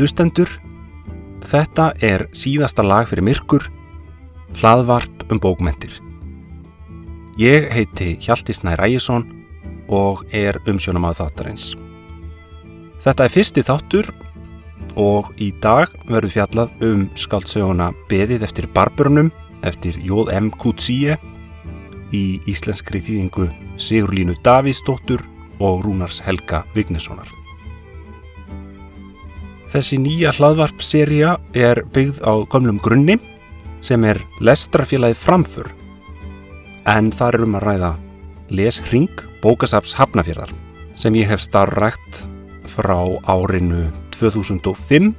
Hlustendur, þetta er síðasta lag fyrir myrkur, hlaðvarp um bókmentir. Ég heiti Hjalti Snær Ægjesson og er umsjónum að þáttarins. Þetta er fyrsti þáttur og í dag verður fjallað um skáldsöguna Beðið eftir barbörnum eftir Jóð M. Kutsíe í íslenskri þýðingu Sigurlínu Davíðsdóttur og Rúnars Helga Vignessonar. Þessi nýja hlaðvarp-seria er byggð á komlum grunni sem er lestrafélagið framför en þar er um að ræða lesring bókasaps Hafnafjörðar sem ég hef starfrækt frá árinu 2005.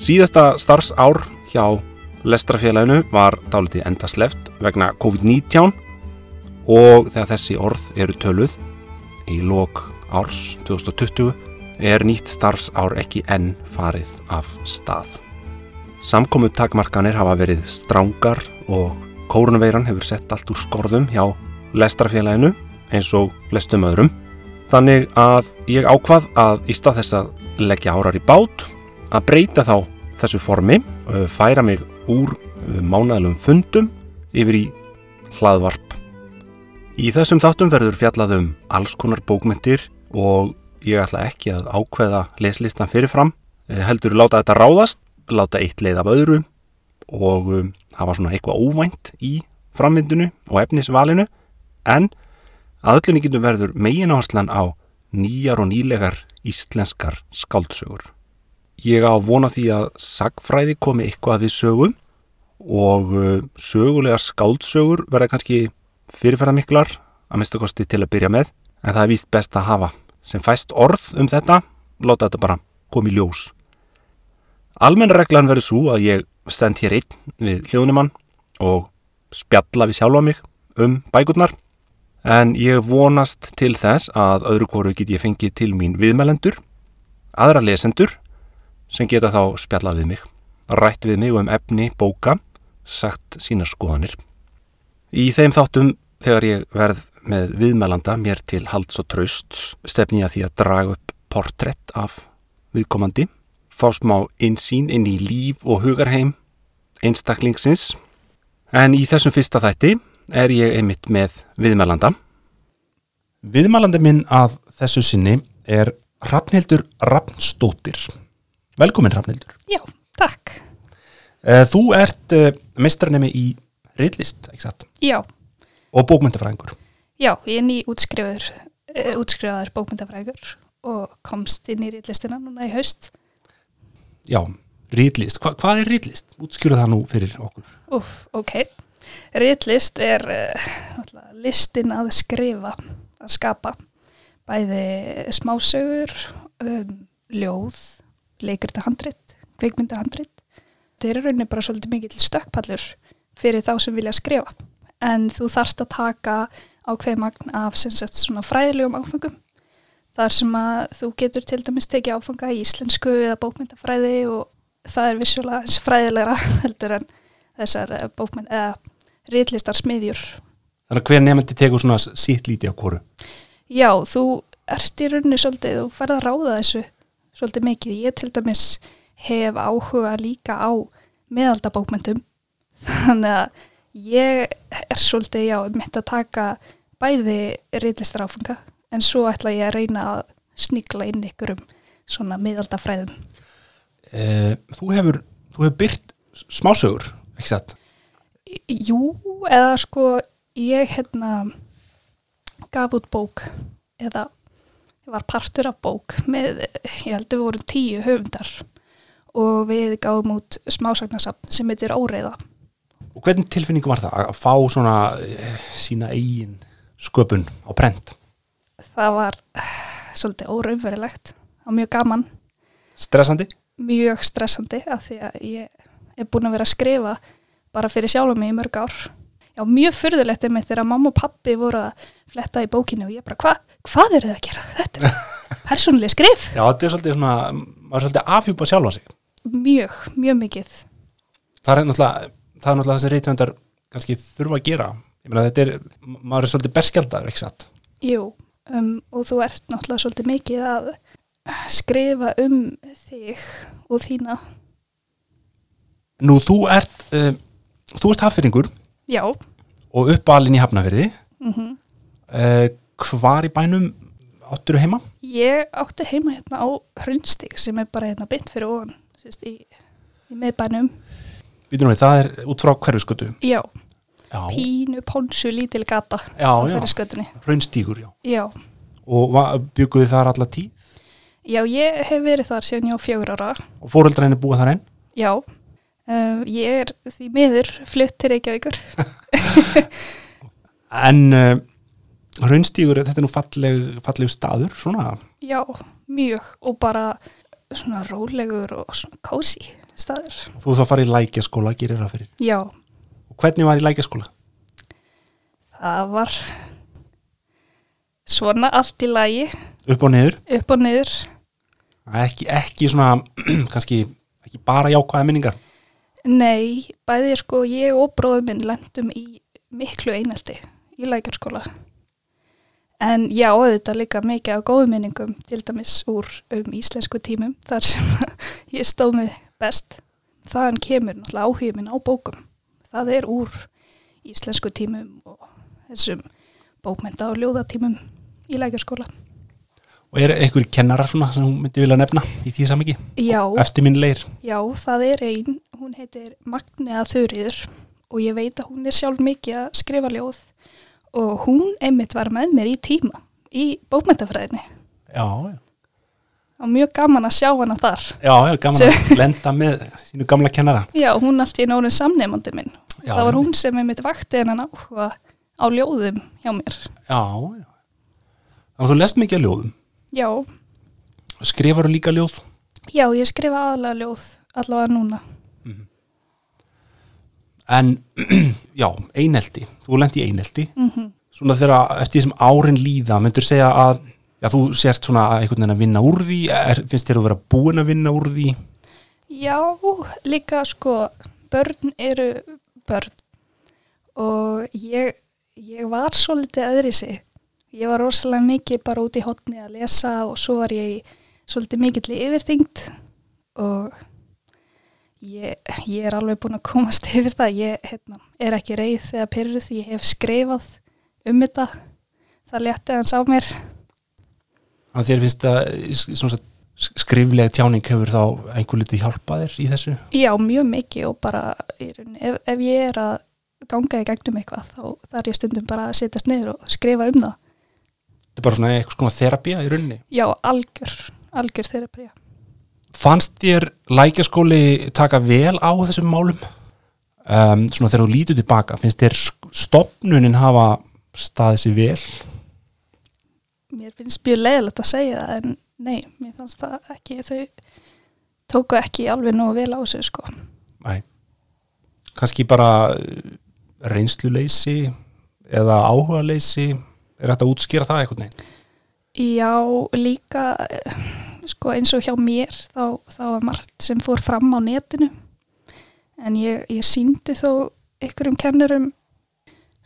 Síðasta starfsár hjá lestrafélaginu var dálítið endasleft vegna COVID-19 og þegar þessi orð eru töluð í lok árs 2020 er nýtt starfsár ekki enn farið af stað. Samkomu takmarkanir hafa verið strángar og kórnveiran hefur sett allt úr skorðum hjá lestrafélaginu eins og lestum öðrum. Þannig að ég ákvað að í stað þess að leggja árar í bát að breyta þá þessu formi, færa mig úr mánæðalum fundum yfir í hlaðvarp. Í þessum þáttum verður fjallað um alls konar bókmyndir og ég ætla ekki að ákveða leslistan fyrirfram, heldur láta þetta ráðast, láta eitt leið af öðru og um, hafa svona eitthvað óvænt í framvindinu og efnisvalinu en að öllinni getur verður megin áherslan á nýjar og nýlegar íslenskar skáldsögur. Ég á vona því að sagfræði komi eitthvað við sögum og uh, sögulegar skáldsögur verða kannski fyrirferðamiklar að mista kosti til að byrja með en það er víst best að hafa sem fæst orð um þetta, láta þetta bara koma í ljós. Almennreglan verður svo að ég stend hér einn við hljónumann og spjalla við sjálfa mig um bækurnar en ég vonast til þess að öðru kóru get ég fengið til mín viðmælendur, aðra lesendur sem geta þá spjallað við mig, rætt við mig um efni, bóka, sagt sína skoðanir. Í þeim þáttum þegar ég verð með viðmælanda mér til halds og trösts stefni ég að því að draga upp portrett af viðkomandi, fá smá insýn inn í líf og hugarheim einstaklingsins en í þessum fyrsta þætti er ég einmitt með viðmælanda. Viðmælandi minn að þessu sinni er Rafnhildur Rafnstóttir. Velkomin Rafnhildur. Já, takk. Þú ert mistranemi í reitlist, ekki satt? Já. Og bókmyndafræðingur. Já, ég er ný útskrifaður, uh, útskrifaður bókmyndafræðingur og komst inn í reitlistina núna í haust. Já, reitlist. Hva, hvað er reitlist? Útskrifa það nú fyrir okkur. Úf, ok. Reitlist er uh, listin að skrifa, að skapa. Bæði smásögur, um, ljóð, leikrita handrit, kveikmynda handrit. Það er rauninni bara svolítið mikið stökkpallur fyrir þá sem vilja skrifa. En þú þarft að taka ákveð magn af sagt, svona fræðilegum áfengum. Þar sem að þú getur til dæmis tekið áfanga í íslensku eða bókmyndafræði og það er vissulega eins fræðilegra heldur en þessar bókmynd eða rítlistar smiðjur. Þannig að hver nefndi tegur svona sitt líti á kóru? Já, þú ert í rauninni svolítið og ferð að ráða þessu svolítið mikið. Ég til dæmis hef áhuga líka á meðaldabókmyndum þannig að ég er svolítið, já, mitt að taka bæði reitlistar áfanga en svo ætla ég að reyna að sníkla inn ykkur um svona miðaldafræðum. Eh, þú hefur, hefur byrt smásögur, ekki satt? Jú, eða sko ég hérna gaf út bók eða var partur af bók með, ég held að við vorum tíu höfundar og við gáum út smásagnasafn sem heitir Óreiða. Og hvernig tilfinningu var það að fá svona e, sína eigin sköpun á brent? Það var uh, svolítið óraunverulegt og mjög gaman. Stressandi? Mjög stressandi af því að ég er búin að vera að skrifa bara fyrir sjálfum mig í mörg ár. Já, mjög fyrðulegt er mig þegar mamma og pappi voru að fletta í bókinu og ég bara, hva, hvað eru þið að gera? Þetta er persónuleg skrif. Já, þetta er svolítið svona, maður er svolítið afhjúpa sjálfa sig. Mjög, mjög mikið. Það er náttúrulega, það er náttúrulega þessi reytvöndar kannski þurfa að gera. Ég meina þetta er, maður er svolítið berskjaldar, ekki satt? Jú, um, og þú ert náttúrulega svolítið mikið að skrifa um þig og þína. Nú, þú ert, uh, þú ert hafðfyrringur Já. og uppalinn í hafnafyrði. Mm Uh, hvar í bænum áttur þú heima? Ég átti heima hérna á Hrundstík sem er bara hérna beint fyrir ofan, sérst, í, í miðbænum. Býtum við, það er út frá hverju skötu. Já, Já, pínu, pónsu, lítil gata já, já, raunstígur, já. Já. Og bygguðu þar alla tíð Já, ég hef verið þar síðan ég á fjögur ára. og fóreldræni búa þar einn. Já, um, ég er því miður flutt til Reykjavíkur. En uh, raunstígur, þetta er nú falleg, falleg staður, svona. Já, mjög og bara svona rólegur og svona kósi staður. Þú þá farið í lækjaskóla, gerir það fyrir. Já, Og hvernig var í lækjaskóla? það var svona allt í lagi, Upp og niður? upp og niður. Ekki, ekki svona, kannski, ekki bara jákvæða minningar. Nei, bæði sko ég og bróður minn lendum í miklu einaldi í lækjarskóla. En já, auðvitað líka mikið á góðum minningum, til dæmis úr um íslensku tímum, þar sem ég stóð mig best. Þaðan kemur náttúrulega áhugin minn á bókum. Það er úr íslensku tímum og þessum bókmynda og ljóðatímum í lækjarskóla. Og er einhver kennarar svona sem hún myndi vilja nefna í því samiki? Já, Eftirminleir. Já, það er ein, hún heitir Magnea Þurriður og ég veit að hún er sjálf mikið að skrifa ljóð og hún einmitt var með mér í tíma í bókmyndafræðinni Já, já. Og mjög gaman að sjá hana þar. Já, gaman að lenda með sínu gamla kennara. Já, hún allt í nórið samnefandi minn. Já, það var hún sem einmitt vakti hennan áhuga á ljóðum hjá mér. Já, já. Þannig að þú lest mikið ljóðum. Já, Skrifar þú líka ljóð? já, ég skrifa aðalega ljóð allavega núna. En, já, einelti. Þú lendi í einelti. Mm Svona þegar eftir því sem árin líða, myndur segja að, já, þú sért svona einhvern veginn að vinna úr því, er, finnst þér að vera búin að vinna úr því? Já, líka sko, börn eru börn og ég, ég var svolítið öðri sig. Ég var rosalega mikið bara út í hotni að lesa og svo var ég svolítið mikill yfirþyngd og ég, ég er alveg búin að komast yfir það. Ég hérna, er ekki reið þegar pyrruð, ég hef skrifað um þetta. Það létti hans á mér. Að þér finnst að skriflega tjáning hefur þá einhver litið hjálpað þér í þessu? Já, mjög mikið og bara í rauninni, ef, ef ég er að ganga í gegnum eitthvað þá þarf ég stundum bara að setjast niður og skrifa um það. Þetta er bara svona eitthvað svona þerapía í rauninni. Já, algjör, algjör þeirra bara. Fannst þér lækjaskóli taka vel á þessum málum? Um, svona þegar þú lítur tilbaka, finnst þér stofnunin hafa staðið sér vel? Mér finnst mjög leiðilegt að segja það en nei, mér fannst það ekki, þau tóku ekki alveg nógu vel á sig sko. Nei. Kanski bara uh, reynsluleysi eða áhugaleysi, er þetta að útskýra það eitthvað neginn? Já, líka eh, sko eins og hjá mér þá, þá var margt sem fór fram á netinu en ég, ég síndi þó ykkurum kennurum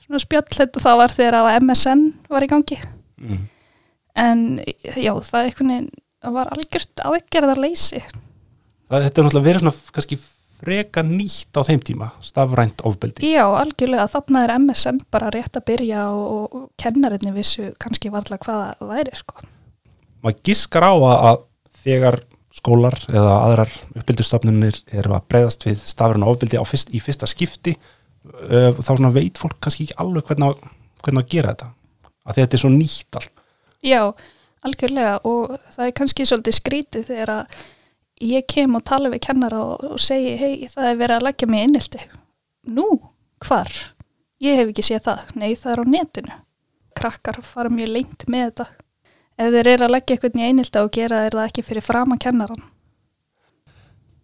svona spjall þetta þá var þegar að MSN var í gangi Mm. En já, það einhvern veginn var algjört aðgerðarleysi Það, þetta er náttúrulega verið svona kannski freka nýtt á þeim tíma, stafrænt ofbeldi. Já, algjörlega, þarna er MSN bara rétt að byrja og, og kennarinni vissu kannski varla hvaða væri sko. Maður giskar á að, þegar skólar eða aðrar uppbyldustofnunir eru að breyðast við stafræna ofbeldi fyrst, í fyrsta skipti þá veit fólk kannski ekki alveg hvernig, að- hvernig að gera þetta. Að þetta er svo nýtt allt. Já, algjörlega og það er kannski svolítið skrítið þegar að ég kem og tala við kennara og, og segi, hei, það er verið að leggja mig innildi. Nú, hvar? Ég hef ekki séð það. Nei, það er á netinu. Krakkar fara mjög lengt með þetta. Ef þeir eru að leggja eitthvað í einildi og gera er það ekki fyrir fram að kennaran.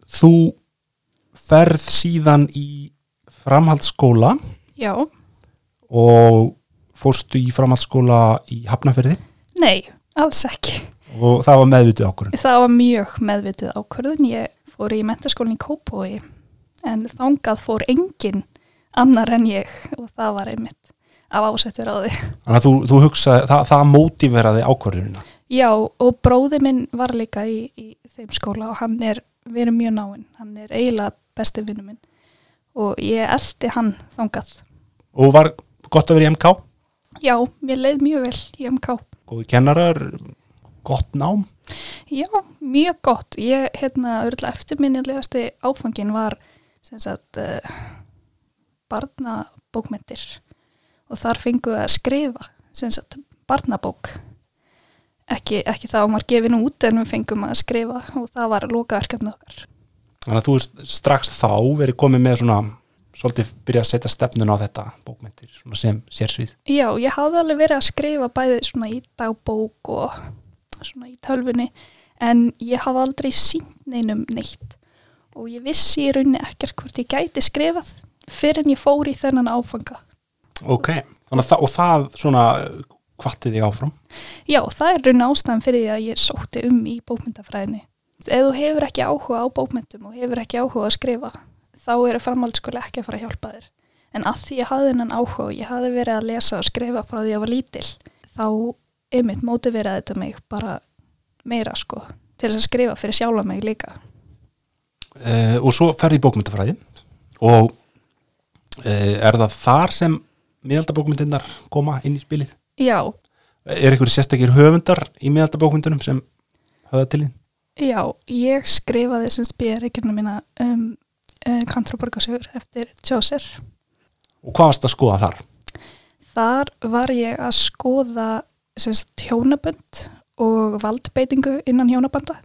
Þú ferð síðan í framhaldsskóla Já, og fórstu í framhaldsskóla í Hafnafyrði nei, alls ekki. og það var meðvitið ákvörðun. Það var mjög meðvitið ákvörðun. Ég fór í mentaskólinn í Kópói en þangað fór engin annar en ég og það var einmitt af ásettur á því. Þannig að þú, þú hugsa, það, það mótiveraði ákvörðunina. Já, og bróði minn var líka í, í þeim skóla og hann er, við erum mjög náinn, hann er eiginlega besti vinnu minn og ég eldi hann þangað. Og var gott að vera í MK? Já, mér leið mjög vel í MK. Góði kennarar, gott nám? Já, mjög gott. Ég, hérna, örgulega eftirminnilegasti áfangin var, sem sagt, uh, barnabókmyndir og þar fengu við að skrifa, sem sagt, barnabók. Ekki, ekki það að maður gefin út en við fengum að skrifa og það var lokaverkefni okkar. Þannig að þú strax þá verið komið með svona svolítið byrja að setja stefnun á þetta bókmyndir sem sérsvið. Já, ég hafði alveg verið að skrifa bæði svona í dagbók og svona í tölfunni en ég hafði aldrei sínt neinum neitt og ég vissi í rauninni ekkert hvort ég gæti skrifað fyrir en ég fór í þennan áfanga. Ok, þannig að og það svona hvattið þig áfram? Já, það er rauninni ástæðan fyrir því að ég sótti um í bókmyndafræðinni. Ef þú hefur ekki áhuga á bókmyndum og hefur ekki áhuga að skrifa þá eru framhaldsskóla ekki að fara að hjálpa þér. En að því ég hafði hennan áhuga og ég hafði verið að lesa og skrifa frá því að ég var lítil, þá einmitt mótiveraði þetta mig bara meira sko, til þess að skrifa fyrir sjálfa mig líka. Uh, og svo ferði bókmyndafræði og uh, er það þar sem miðaldabókmyndirnar koma inn í spilið? Já, Er einhverju sérstakir höfundar í miðaldabókmyndunum sem höfða til þín? já, ég skrifaði sem spyrirreikina mína um uh, Kantroborgarsögur eftir Tjóser. Og hvað varst að skoða þar? Þar var ég að skoða sagt hjónabönd og valdbeitingu innan hjónabanda,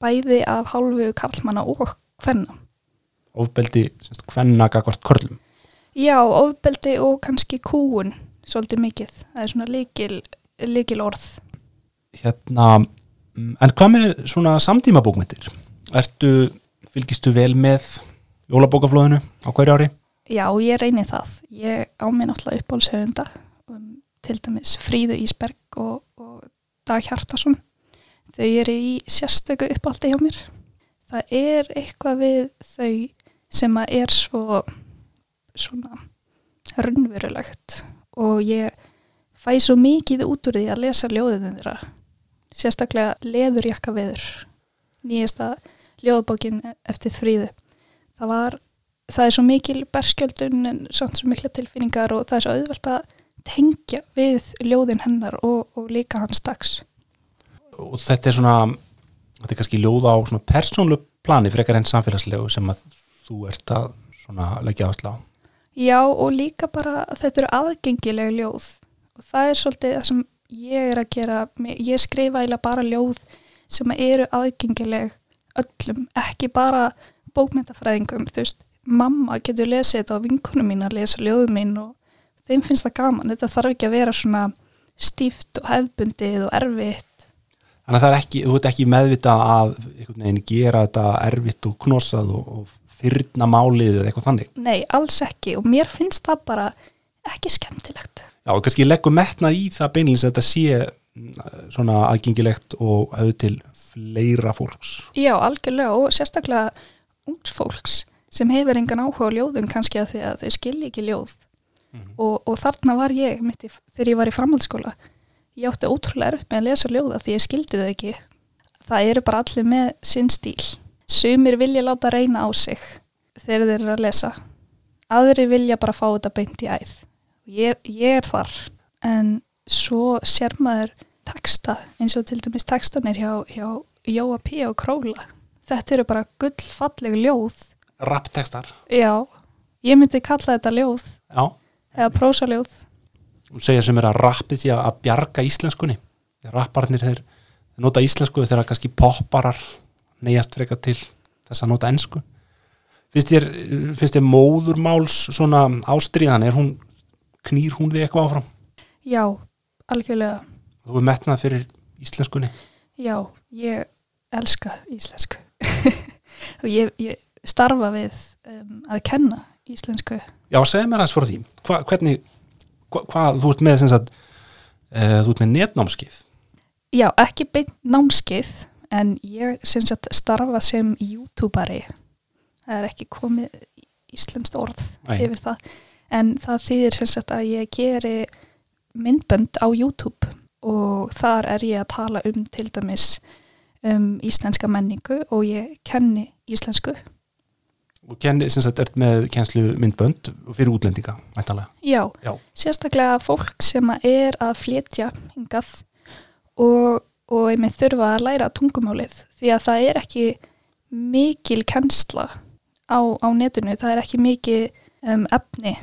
bæði af hálfu karlmanna og hvenna. Ofbeldi, hvenna gagvart körlum? Já, ofbeldi og kannski kúun svolítið mikið. Það er svona líkil, líkil orð. Hérna, mm, en hvað með svona samtíma bókmyndir? Ertu, fylgistu vel með jólabókaflóðinu á hverju ári? Já, ég reyni það. Ég á mig náttúrulega uppbólshöfunda, um, til dæmis Fríðu Ísberg og, og Dag Hjartarsson. Þau eru í sérstöku uppáldi hjá mér. Það er eitthvað við þau sem að er svo svona raunverulegt og ég fæ svo mikið út úr því að lesa ljóðinu þeirra. Sérstaklega leðurjakka veður, nýjasta ljóðbókin eftir Fríðu. Það var það er svo mikil berskjöldun en samt svo mikla tilfinningar og það er svo auðvelt að tengja við ljóðin hennar og, og líka hans dags. Og þetta er svona, þetta er kannski ljóða á svona persónlu plani frekar enn samfélagslegu sem að þú ert að svona leggja áslá. Já og líka bara þetta eru aðgengilega ljóð og það er svolítið það sem ég er að gera, ég skrifa eiginlega bara ljóð sem eru aðgengileg öllum, ekki bara bókmyndafræðingum, þú veist, mamma getur lesið þetta á vinkunum mín að lesa ljóðum mín og þeim finnst það gaman, þetta þarf ekki að vera svona stíft og hefbundið og erfitt. Þannig að það er ekki, þú ert ekki meðvitað að gera þetta erfitt og knossað og, og fyrna málið eða eitthvað þannig. Nei, alls ekki og mér finnst það bara ekki skemmtilegt. Já, og kannski leggur metnað í það beinlins að þetta sé mm, svona aðgengilegt og höfðu til fleira fólks. Já, algjörlega og sérstaklega ungs fólks sem hefur engan áhuga á ljóðum kannski að því að þau skilji ekki ljóð. Mhm. og, og þarna var ég mitt í, þegar ég var í framhaldsskóla. Ég átti ótrúlega upp með að lesa ljóða því ég skildi þau ekki. Það eru bara allir með sinn stíl. Sumir vilja láta reyna á sig þegar þeir eru að lesa. Aðri vilja bara fá þetta beint í æð. Ég, ég er þar. En svo sér maður texta eins og til dæmis textanir hjá, hjá Jóa P. og Króla þetta eru bara gullfalleg ljóð Rapptekstar. já, ég myndi kalla þetta ljóð Já, eða prósaljóð og segja sem er að rappið því að bjarga íslenskunni. Rapparnir þeir, nota íslensku þegar kannski popparar neyjast freka til þess að nota ensku. Finnst þér, finnst þér móðurmáls svona ástriðan, er hún, knýr hún þig eitthvað áfram? já, algjörlega Þú er metnað fyrir íslenskunni. já, ég elska íslensku og ég, ég starfa við um, að kenna íslensku Já, segð mér aðeins frá því. Hva, hvernig, hva, hvað, þú ert með, sagt, uh, þú ert með netnámskið. já, ekki beint námskeið en ég sagt starfa sem youtuberi það er ekki komið íslenskt orð Nei. yfir það en það þýðir sagt að ég geri myndbönd á YouTube og þar er ég að tala um til dæmis um íslenska menningu og ég kenni íslensku. Og kenni, sem sagt, ert með kennslu myndbönd fyrir útlendinga, mæntalega. Já, Já. sérstaklega fólk sem er að flytja hingað og, og einmitt þurfa að læra tungumálið því að það er ekki mikil kennsla á, á netinu, það er ekki mikið um, efni.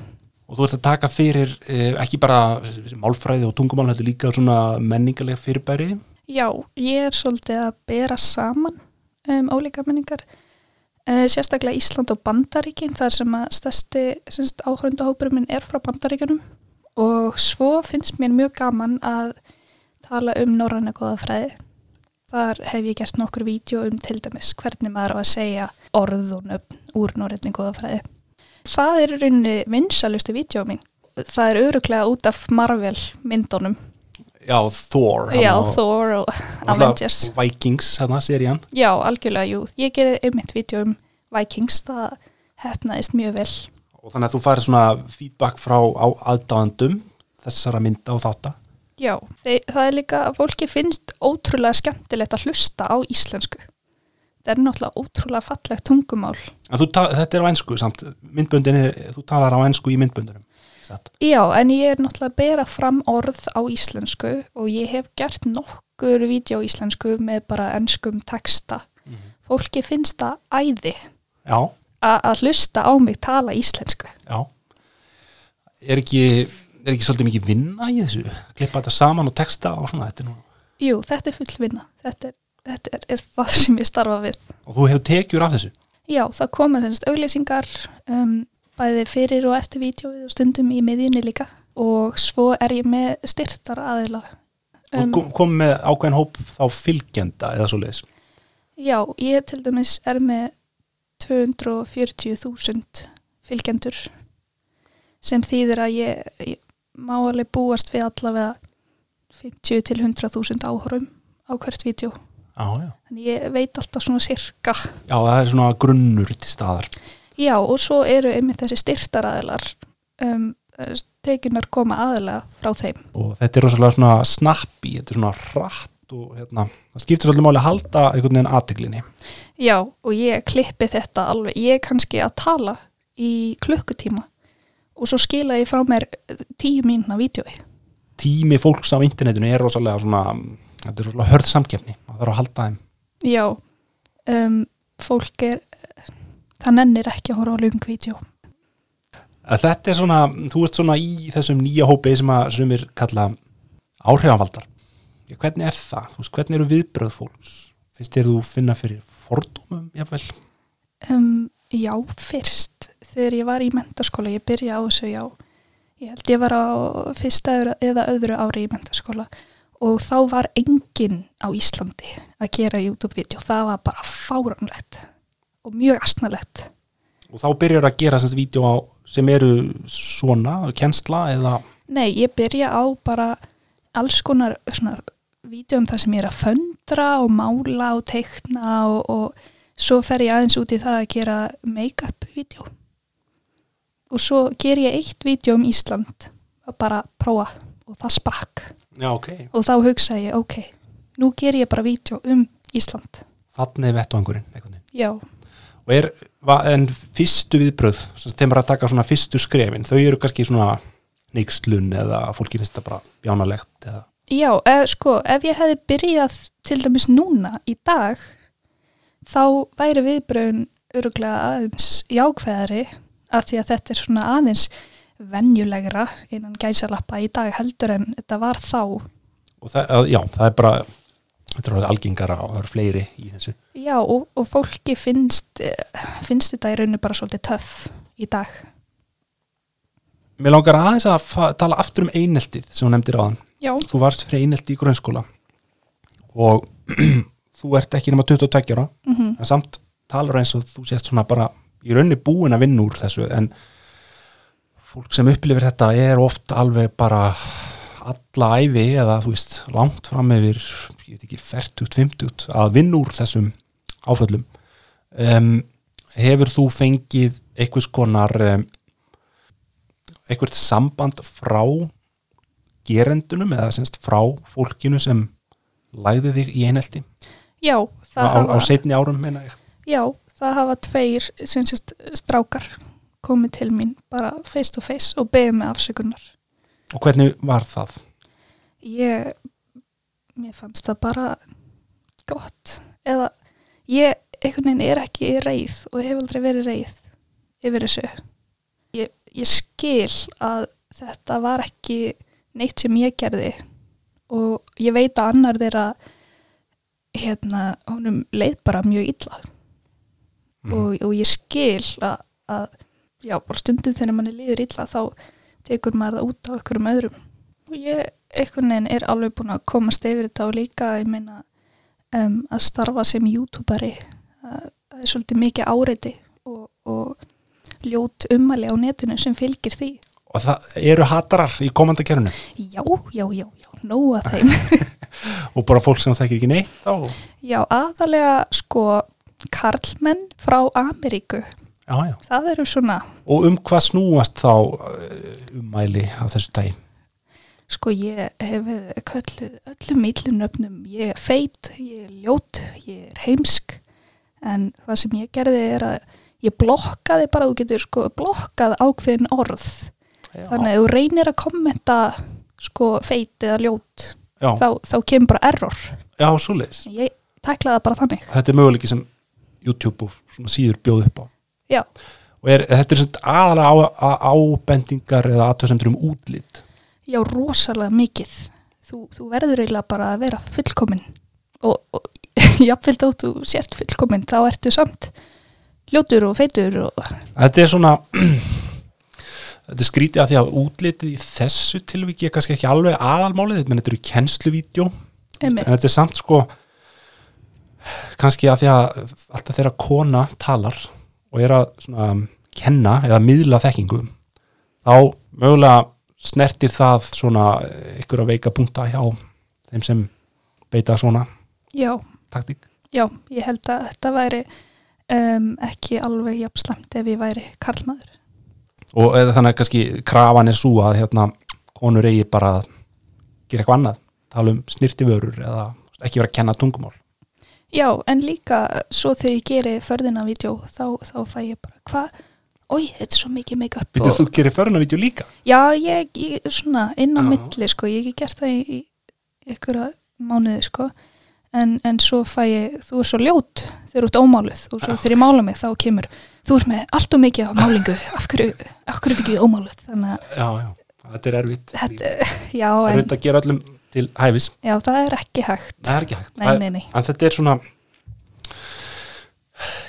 Og þú ert að taka fyrir eh, ekki bara málfræði og tungumál, þetta líka svona menningarlega fyrirbæri. Já, ég er svolítið að bera saman um, ólíka menningar uh, sérstaklega Ísland og Bandaríkin þar sem að stærsti áhrundahópurum minn er frá Bandaríkunum og svo finnst mér mjög gaman að tala um norræna góða fræði þar hef ég gert nokkur vídeo um til dæmis hvernig maður á að segja orð og nöfn úr norræna góða fræði það er rauninni vinsalustu vídeo mín. Það er öruglega út af Marvel myndunum Já, Thor. Já, og- Thor og Avengers Vikings, hérna, serían. Já, algjörlega, jú. Ég gerði einmitt vídeo um Vikings, það hefnaðist mjög vel. Og þannig að þú farið svona feedback frá aðdáðandum þessara mynda og þátta. Já, þeir, það er líka að fólki finnst ótrúlega skemmtilegt að hlusta á íslensku. Það er náttúrulega ótrúlega fallegt tungumál. Þú, ta- þetta er á ennsku samt, myndböndin er, þú talar á ennsku í myndböndunum. Satt. Já, en ég er náttúrulega að bera fram orð á íslensku og ég hef gert nokkur vídeo á íslensku með bara ennskum texta. Fólki finnst það æði að hlusta á mig tala íslensku. já. Er ekki, er ekki svolítið mikið vinna í þessu? Klippa þetta saman og texta og svona þetta nú. Jú, þetta er full vinna. Þetta er, þetta er, er það sem ég starfa við. Og þú hefur tekjur af þessu. Já, það koma þennast auglýsingar um, bæði fyrir og eftir vídjóið og stundum í miðjunni líka og svo er ég með styrtar aðila. Um, og kom með ákveðin hóp þá fylgjenda eða svo leiðis. Já, ég til dæmis er með 240.000 fylgjendur sem þýðir að ég, ég má alveg búast við allavega 50 til 100.000 áhörum á hvert já. Þannig ég veit alltaf svona sirka. Já, það er svona grunnur til staðar. Já, og svo eru einmitt þessi styrtaraðilar um, tekinar koma aðilega frá þeim. Og þetta er rosalega svona snappi, þetta er svona hratt og hérna, það skiptir svolítið máli að halda einhvern veginn aðteglinni. Já, og ég klippi þetta alveg. Ég er kannski að tala í klukkutíma og svo skila ég frá mér tíu mínuna vídjói. Tími fólks á internetinu er rosalega svona, þetta er rosalega hörð samkefni, það þarf að halda þeim. Já, um, fólk er, það nennir ekki að horfa á lung vídjó. Að Þetta er svona, þú ert svona í þessum nýja hópi sem að sumir kalla áhrifavaldar. Hvernig er það? Veist, hvernig eru viðbröð fólks? Finnst þér þú finna fyrir fordómum, jáfnvel? Um, já, fyrst, þegar ég var í mentaskóla, ég byrja á þessu, já, ég held ég var á fyrsta eða- öðru ári í mentaskóla og þá var enginn á Íslandi að gera YouTube-vídeó, það var bara fáramlegt og mjög astnalegt. Og þá byrjar að gera semst vídeo á sem eru svona, kennsla eða, Nei, ég byrja á bara alls konar svona vídeo um það sem ég er að föndra og mála og teikna og, og svo fer ég aðeins út í það að gera make-up-vídeó. Og svo ger ég eitt vídeo um Ísland að bara prófa og það sprakk. já, ok, Og þá hugsa ég, ok, nú ger ég bara vídeo um Ísland. þannig er vettvangurinn, einhvern veginn. Já, Og er, en fyrstu viðbröð, þeim bara að taka svona fyrstu skrefin, þau eru kannski svona neykslun eða fólki finnst það bara bjánalegt eða, Já, eð, sko, ef ég hefði byrjað til dæmis núna í dag, þá væri viðbröðun öruglega aðeins jákveðari af því að þetta er svona aðeins venjulegra innan gæsalappa í dag heldur en þetta var þá. og það, að- já, það er bara, þetta er algengara og það eru fleiri í þessu. Já, og, og fólki finnst, finnst þetta í rauninu bara svolítið töff í dag. Mér langar aðeins að tala aftur um eineltið sem hún nefndir áðan. Já, Þú varst fyrir einelti í grunnskóla og þú ert ekki nema 22 ára mm en samt talar eins og þú sést svona bara í rauninni búin að vinna úr þessu en fólk sem upplifir þetta er oft alveg bara alla æfi eða þú veist langt fram yfir, ég veit ekki, 40-50 að vinna úr þessum áföllum um, hefur þú fengið einhvers konar um, einhvert samband frá gerendunum eða semst frá fólkinu sem læði þig í einhelti Já, á, það á hafa, setni árum meina ég. já, það hafa tveir sem sést, strákar komið til mín bara face to face og beðið með afsökunar. og hvernig var það? Ég, mér fannst það bara gott. Eða ég, einhvern veginn er ekki reið og hef aldrei verið reið yfir þessu. Ég, ég skil að þetta var ekki neitt sem ég gerði og ég veit að annar þeirra hérna, honum leið bara mjög illa og, og ég skil að, að já, bara stundum þegar manni liður illa þá tekur maður það út á einhverjum öðrum og ég einhvern veginn er alveg búin að komast yfir þetta og líka meina um, að starfa sem youtuberi það, er svolítið mikið áreiti og, og ljót ummæli á netinu sem fylgir því. Og það eru hatarar í komandakerfinu já, já, já, já, nóa þeim. Og bara fólk sem þekkir ekki neitt á? Já, aðalega sko karlmenn frá Ameríku. Já, já. það eru svona og um hvað snúast þá uh, ummæli á þessu dagi Sko ég hef verið kölluð öllum millunöfnum, ég er feit, ég er ljót, ég er heimsk. En það sem ég gerði er að ég blokkaði bara, þú getur sko blokkað ákveðin orð. Þannig að þú reynir að kommenta sko feit eða ljót já, þá, þá kemur bara error. Já, svo leiðis ég tæklaði það bara þannig. Þetta er möguleiki sem YouTube og svona síður bjóð upp á. Já, og er, þetta er svona á, ábendingar eða aðtöðsendur um útlit já, rosalega mikið. Þú, þú verður eiginlega bara að vera fullkomin og, og jafnvel þótt þú sért fullkomin þá ertu samt ljótur og feitur og þetta er svona þetta er skrítið að því að útlitið í þessu tilviki er kannski ekki alveg aðalmálið menn þetta eru kennsluvídeó. En þetta er samt sko kannski að því að alltaf þegar kona talar og er að svona kenna eða miðla þekkingu þá mögulega snertir það svona ykkur að veika punta hjá þeim sem beita svona já, taktík? Já, ég held að þetta væri um, ekki alveg jafn slemt ef ég væri karlmaður. Og eða þannig að kannski krafan er svo að hérna konur eigi bara að gera eitthvað annað tala um snirti vörur eða ekki vera að kenna tungumál. Já, en líka svo þegar ég geri förðina vídeo þá, þá fæ ég bara, hvað? Ói, þetta er svo mikið make-up. Vitið þú gerir förnavídeó líka? Já, ég, ég svona inn á Já. milli sko, ég hef ekki gert það í, í ykkur mánuði sko. En, en svo fæ ég, þú er svo ljót þegar þú ert ómáluð og svo þegar ég mála mig þá kemur, þú ert með allt og mikið á málingu, af hverju, af hverju er þetta ekki ómáluð? Þannig að Já, já, þetta er erfitt. Þetta, já, en, erfitt að gera öllum til hæfis. Já, það er ekki hægt. Það er ekki hægt. Nei, Það nei, nei, En þetta er svona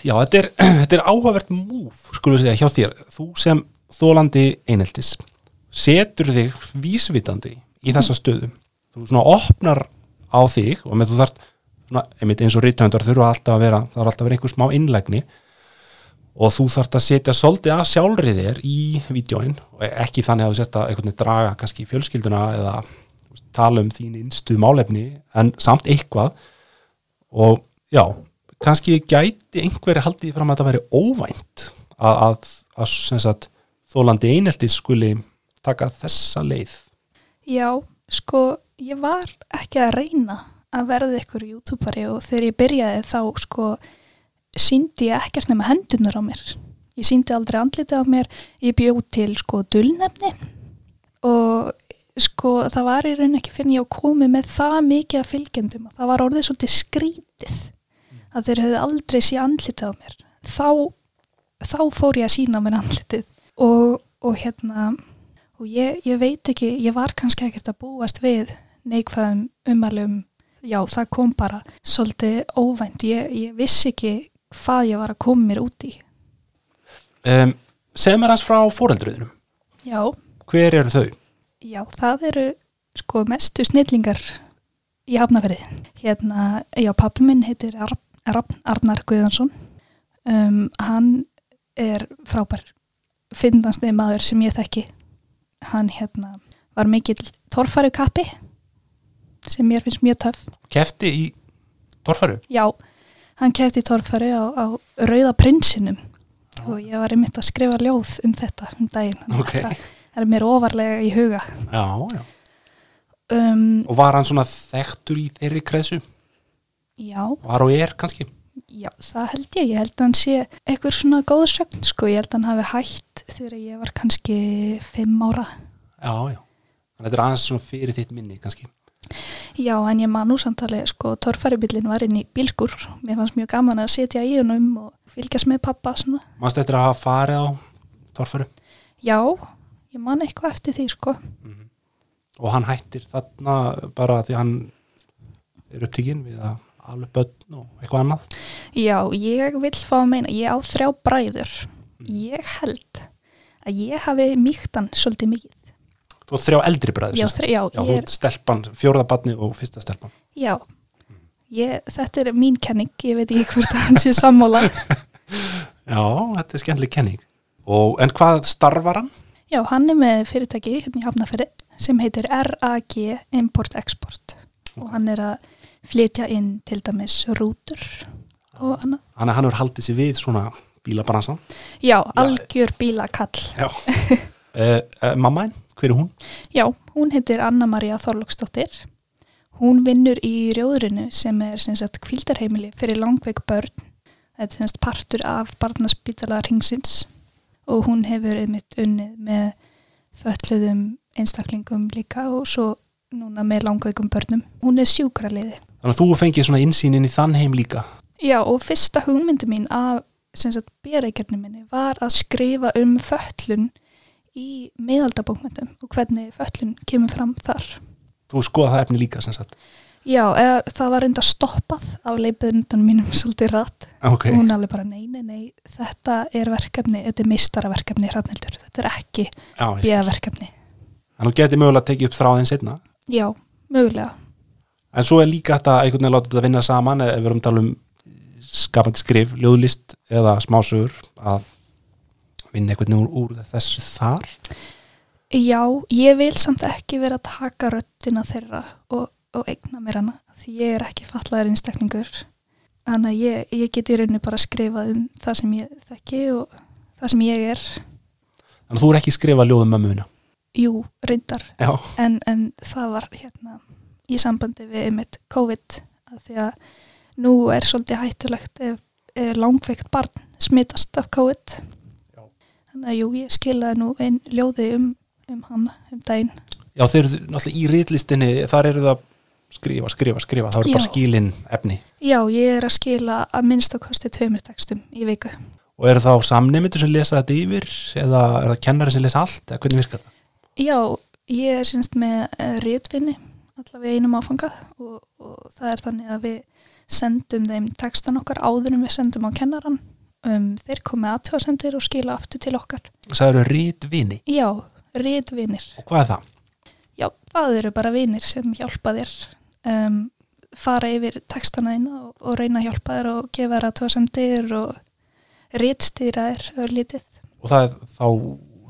Já, þetta er, þetta er áhugavert múf, skulum við segja, hjá þér. Þú sem þólandi eineltis setur þig vísvitandi í þessa stöðu. Þú svona opnar á þig og með þú þarft svona, einmitt eins og ríttöndar þurfa alltaf að vera það er alltaf að vera einhver smá innlægni og þú þarft að setja svolítið að sjálfri þér í vídjóin og ekki þannig að þú setja einhvern veginn draga kannski fjölskylduna eða tala um þín innstu málefni en samt eitthvað. Og já, kannski gæti einhverju haldið fram að þetta veri óvænt að, að, að sagt, þólandi eineltis skuli taka þessa leið Já, sko, ég var ekki að reyna að verða ykkur youtuberi og þegar ég byrjaði þá sko síndi ég ekkert nema hendunar á mér. Ég síndi aldrei andlitið á mér, ég bjóð til sko dulnefni og sko það var í raun ekki fyrir ég að komi með það mikið af fylgjendum að það var orðið svolítið skrítið að þeir höfðu aldrei sé andlitið á mér. Þá, þá fór ég að sína mér andlitið og, og hérna og ég, ég veit ekki, ég var kannski ekkert að búast við neikvæðum umalum, já það kom bara svolítið óvænt, ég, ég vissi ekki hvað ég var að koma mér út í. um, Segð mér hans frá foreldruðinum Já, Hver eru þau? já það eru sko mestu snillingar í hafnaferði. Hérna, já pappi minn heitir Ar Ar Arnar Guðansson, um, hann er frábær finnastið maður sem ég þekki. Hann hérna var mikill torfæru kappi sem mér finnst mjög töff. Kefti í Torfaru? Já, hann kefti torfæri á, á Rauða prinsinum og ég var einmitt að skrifa ljóð um þetta um daginn. þannig að Ok. Þetta er mér ofarlega í huga. Já, já um, og var hann svona þekktur í þeirri kreðsu já, var og er kannski. Já, það held ég. Ég held að hann sé eitthvað svona góðsögn sko, ég held að hann hafi hætt þegar ég var kannski fimm ára. Já, já, þannig að þetta er aðeins svona fyrir þitt minni kannski. Já, en ég man nú samtali, sko, torfæribillin var inn í bílskur, mér fannst mjög gaman að setja í honum og fylgjast með pappa svona. mannst eftir að hafa farið á torfæru? Já, ég man eitthvað eftir því sko, og hann hættir þarna bara því hann er upptíkin við að alveg börn og eitthvað annað? Já, ég vil fá að meina, ég á þrjá bræður. Ég held að ég hafi mýkt hann svolítið mikið. Þú átt þrjá eldri bræður já, þrjá, já, þú er, ert stelpan, fjórða barni og fyrsta stelpan. Já. Ég, þetta er mín kenning, ég veit ekki hvort að hann sé sammála. Já, þetta er skemmtileg kenning. Og, en hvað starfar hann? já, hann er með fyrirtæki hérna í Hafnaferi sem heitir RAG Import Export. Og hann er að flytja inn til dæmis rútur og annað hann, hann hefur haldið sér við svona bílabransan já, algjör bílakall já uh, uh, mamma einn, hver er hún? Já, hún heitir Anna-Maria Þorlóksdóttir. Hún vinnur í rjóðrinu sem er kvildarheimili fyrir langveik börn. Þetta er sem sagt partur af barnaspítala ringsins og hún hefur einmitt unnið með fötluðum einstaklingum líka og svo núna með langveikum börnum. Hún er sjúkraliði. Þannig að þú fengið svona insýnin í þann heim líka Já, og fyrsta hugmyndi mín af béreikjarni minni var að skrifa um fötlun í miðaldabókmyndum og hvernig fötlun kemur fram þar. þú skoða það efni líka sem sagt Já, eða, það var reynda stoppað af leipiðundan mínum svolítið rætt. ok, Hún alveg bara, nei, nei, nei, þetta er verkefni, þetta er mistaraverkefni hrafnildur, þetta er ekki skil. bíðaverkefni. en þú getið mögulega að tekið upp þráðin setna Já, mögulega. En svo er líka þetta að einhvern veginn láta þetta vinna saman ef við erum að tala um skapandi skrif, ljóðlist eða smásögur að vinna einhvern veginn úr, úr þessu þar Já, ég vil samt ekki vera að taka röddina þeirra og, og eigna mér hana, því ég er ekki fallaður einstaklingur. Þannig að ég, ég get í rauninni bara að skrifa um það sem ég þekki og það sem ég er. þannig að þú er ekki skrifað ljóðum mömmuna Jú, reyndar, en, en það var hérna í sambandi við einmitt COVID að því að nú er svolítið hættulegt ef, ef langveikt barn smitast af COVID Já. þannig að jú, ég skilaði nú einn ljóði um, um hann um daginn já þeir eru náttúrulega í rítlistinni þar eru það skrifa, skrifa, skrifa það eru bara Já. skilin efni Já, ég er að skila að minnst á kosti tveimur textum í viku og eru þá samnefndur sem lesa þetta yfir eða er það kennari sem lesa allt eða hvernig virkar það? Já, ég er semst með uh, rétvinni allavega einum áfangað og, og það er þannig að við sendum þeim textan okkar áður en við sendum á kennaran um, þeir komið aðtjóðsendir og skila aftur til okkar. Það eru rítvini Já, rétvinir og hvað er það? Já, það eru bara vinir sem hjálpa þér. Um, fara yfir textana þína og, og reyna að hjálpa þér og gefa þér aðtjóðsendir og rétstýra þér örlítið. Og það er þá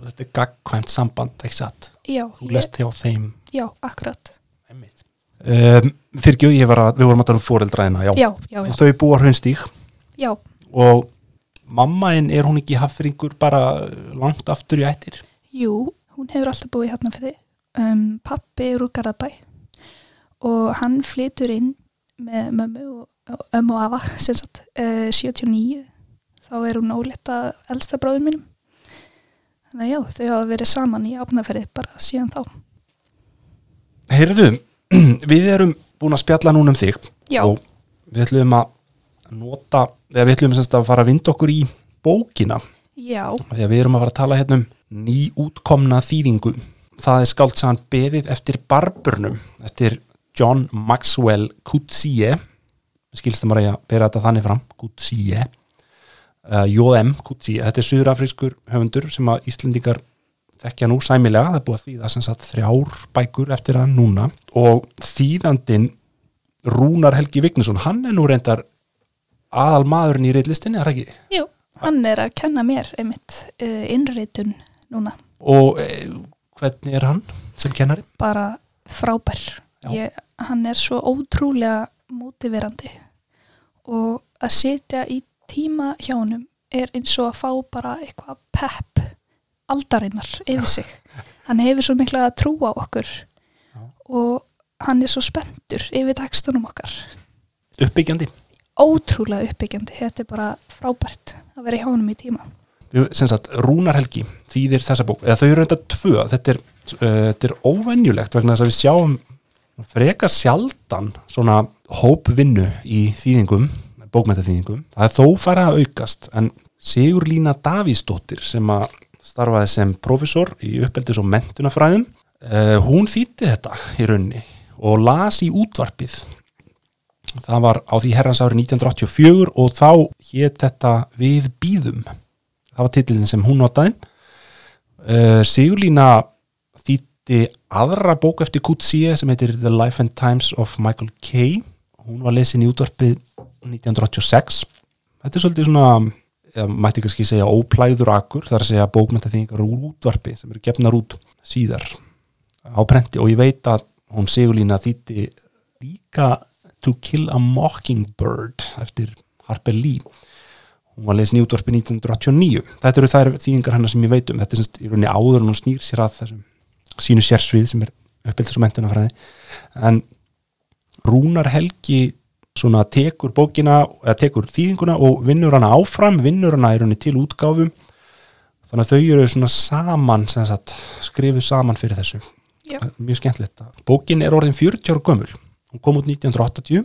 þetta er gagkvæmt samband ekki satt? Já, þú lest hjá þeim. Já, akkurat. Um, fyrir ekki, ég var að við vorum að tala um fóreldræðina, já. Já, já, já, þau búa hraunstík já. og mammainn er hún ekki haffringur bara langt aftur í ættir Jú, hún hefur alltaf búið í Hafnarfirði. Um, pappi er úr Garðabæ og hann flytur inn með mömmu og, ömmu og afa, sem sagt, uh, 79. Þá er hún óletta elsta bráður mínum. Þannig að já, þau hafa verið saman í Hafnarfirði bara síðan þá. Heyrðu, við erum búin að spjalla núna um þig Já, og við ætlum að nota, eða við ætlum semst að fara að vinda okkur í bókina. Já, því að við erum að fara að tala hérna um nýútkomna þýðingu. Það er skáldsagan beðið eftir barburnum eftir John Maxwell Coetzee skilst það maður að bera þetta þannig fram? Coetzee uh, J.M. Coetzee, þetta er suðurafrískur höfundur sem að Íslendingar þekkja nú sæmilega, það er búið að þýða sem sagt þrjár bækur eftir hann núna og þýðandinn Rúnar Helgi Vignesson, hann er nú reyndar aðal maðurinn í reillistinni, er það ekki? jú, hann er að kenna mér einmitt uh, innritun núna. Og e, hvernig er hann sem kennari? bara frábær ég, hann er svo ótrúlega mótiverandi og að sitja í tíma hjá honum er eins og að fá bara eitthvað pepp aldarinnar yfir sig. Hann hefur svo mikla að trúa okkur Já. og hann er svo spenntur yfir tekstunum okkar. Uppbyggjandi. Ótrúlega uppbyggjandi, þetta er bara frábært að vera í hánum í tíma. Sagt, Rúnar Helgi þýðir þessa bók, eða þau eru þetta tvö. Þetta er, uh, þetta er óvenjulegt vegna þess að við sjáum freka sjaldan svona hópvinnu í þýðingum, bókmæntaþýðingum það er þó farið að aukast en Sigurlína Davíðsdóttir sem að starfaði sem professor í uppeldis og mentunafræðum uh, hún þýtti þetta í raunni og las í útvarpið. Það var á því herrans árið 1984 og þá hétt þetta Við býðum það var titillin sem hún notaði. Uh, Sigurlína þýtti aðra bók eftir Kutsie sem heitir The Life and Times of Michael Kay. Hún var lesin í útvarpið 1986 þetta er svolítið svona eða mætti kannski segja óplæður akkur þar að segja bókmyndaþýðingar úr útvarpi sem eru gefnar út síðar á prenti. Og ég veit að hún Sigurlína þýtti líka To Kill a Mockingbird eftir Harper Lee. Hún var lesin í útvarpi 1989 þetta eru þær þýðingar hennar sem ég veit um. Þetta er semst í rauninni áður en hún snýr sér að þessum sínu sérsvið sem er uppbyldis og mentunafræði en Rúnar Helgi svona tekur bókina eða tekur þýðinguna og vinnur hana áfram vinnur hana í rauninni til útgáfum. Þannig að þau eru svona saman sagt, skrifuð saman fyrir þessu. Já. mjög skemmtilegt. Bókin er orðin 40 ára gömul. Hún kom út 1980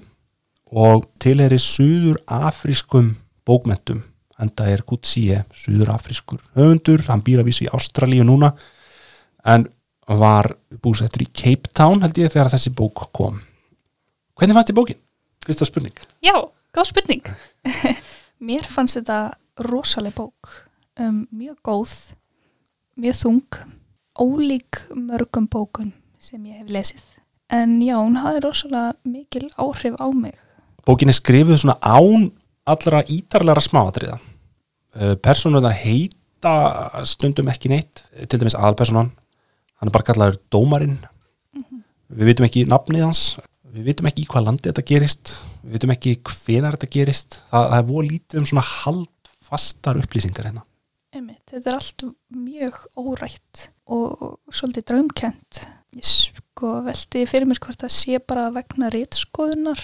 og tilheri suður afrískum bókmentum enda er Kutsie suður afrískur höfundur, hann býr að vísu í Ástralíu núna en var búsettur í Cape Town held ég þegar þessi bók kom. Hvernig fannst þið bókin? Fyrsta spurning. Já, góð spurning. Mér fannst þetta rosaleg bók. Um, mjög góð mjög þung ólík mörgum bókum sem ég hef lesið. En já, hún hafði rosalega mikil áhrif á mig. Bókin er skrifuð svona án allra ítarlega smáatriða. Personuðar heita stundum ekki neitt til dæmis aðalpersonan hann er bara kallaður dómarinn. Við vitum ekki nafnið hans við vitum ekki í hvað landi þetta gerist við vitum ekki hvenar þetta gerist það, það er voru lítið um svona haldfastar upplýsingar hérna Einmitt, þetta er allt mjög órætt og, svolítið draumkent. Ég sko veldi fyrir mér hvort það sé bara vegna rítskoðunar.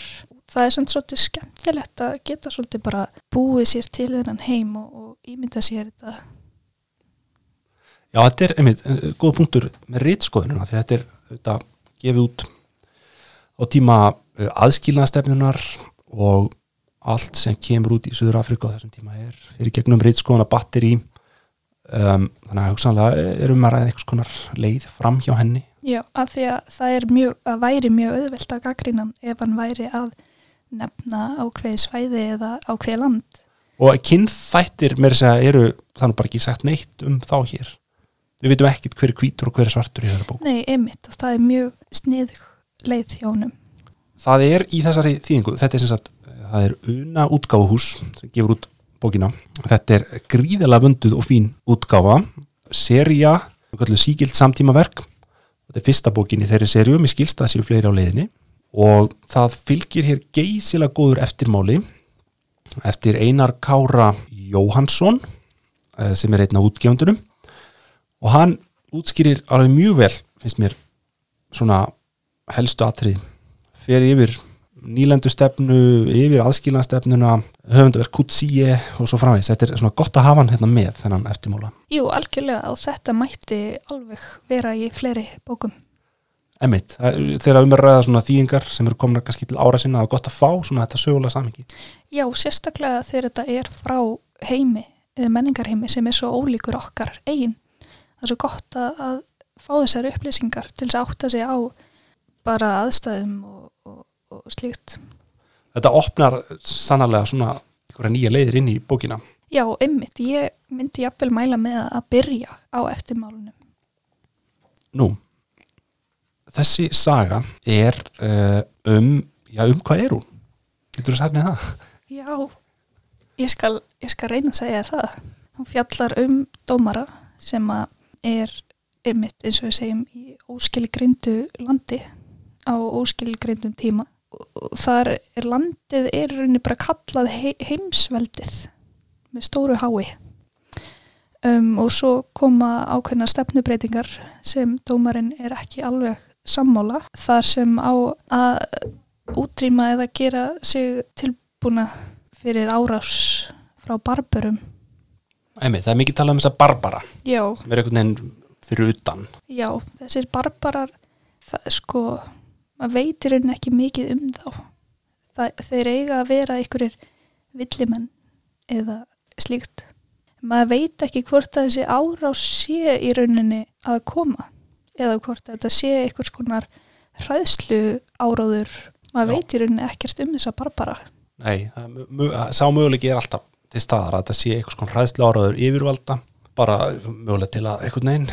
Það er svolítið skemmtilegt að geta svolítið bara búið sér til þennan heim og, og ímynda sér þetta. Já, þetta er einmitt góð punktur með rítskoðununa því að þetta er þetta, gefið út á tíma eh, aðskilnaðstefnunar og allt sem kemur út í Suður Afrika á þessum tíma er fyrir gegnum rítskoðuna batteri. Um, þannig að hugsanlega erum að ræða einhvers konar leið fram hjá henni. Já, af því að það er mjög, að væri mjög auðvelt að gaggrínan ef hann væri að nefna ákveði svæði eða ákveði land. og kynþættir þess að eru þannig bara ekki sagt neitt um þá hér. Við veitum ekkit hver er hvítur og hver er svartur í þessari bók. Nei, einmitt og það er mjög sniðug leið hjá honum. það er í þessari þýðingu þetta er sem sagt, það er Una útgáfuhús sem gefur út bókina. Þetta er gríðilega vönduð og fín útgáfa seria, síkild samtímaverk. Þetta er fyrsta bókin í þeirri serju mér skilst það séu fleiri á leiðinni. Og það fylgir hér geysilega góður eftirmáli eftir Einar Kára Jóhansson eh, sem er einn af útgefundunum og hann útskýrir alveg mjög vel finnst mér svona helstu atrið fer yfir nýlendu stefnu, yfir aðskilnastefnuna höfundaverk Kutsie og svo framvegis, þetta er svona gott að hafa hann hérna með þennan eftirmála. Jú, algjörlega og þetta mætti alveg vera í fleiri bókum. Emmitt, þegar um að ræða svona þýðingar sem eru komin kannski til ára sinna og gott að fá svona þetta sögulega samingi. Já, sérstaklega þegar þetta er frá heimi, menningarheimi sem er svo ólíkur okkar eigin. Það er svo gott að, að fá þessar upplýsingar til þess að átta sig á bara aðstæðum og, og, og slíkt. Þetta opnar sannarlega svona einhverja nýja leiðir inn í bókina. Já, ymmit, ég myndi jafnvel mæla með að byrja á eftirmálunum. Nú, þessi saga er uh, um, já um hvað er hún? Getur þú sagt með það? Já, ég skal, ég skal reyna að segja það. Hún fjallar um dómara sem að er ymmit eins og við segjum í óskilgrindu landi á óskilgrindum tíma. Og þar er landið er rauninni bara kallað he heimsveldið með stóru hái. Um, og svo koma ákveðna stefnubreitingar sem dómarinn er ekki alveg sammála. Þar sem á að útrýma eða gera sig tilbúna fyrir árás frá barburum. Einmitt, það er mikið talað um þessa barbara Já, sem er einhvern veginn fyrir utan. Já, þessir barbarar, það er sko, maður veitir henni ekki mikið um þá. Það, þeir eiga að vera einhverjir villimenn eða slíkt. Maður veit ekki hvort að þessi árás sé í rauninni að koma eða hvort að þetta sé einhvers konar hræðslu áráður. Maður Já. veit í rauninni ekkert um þessa barbara. Nei, sá möguleiki er alltaf til staðar að þetta sé einhvers konar hræðslu áraður yfirvalda bara mögulega til að einhvern veginn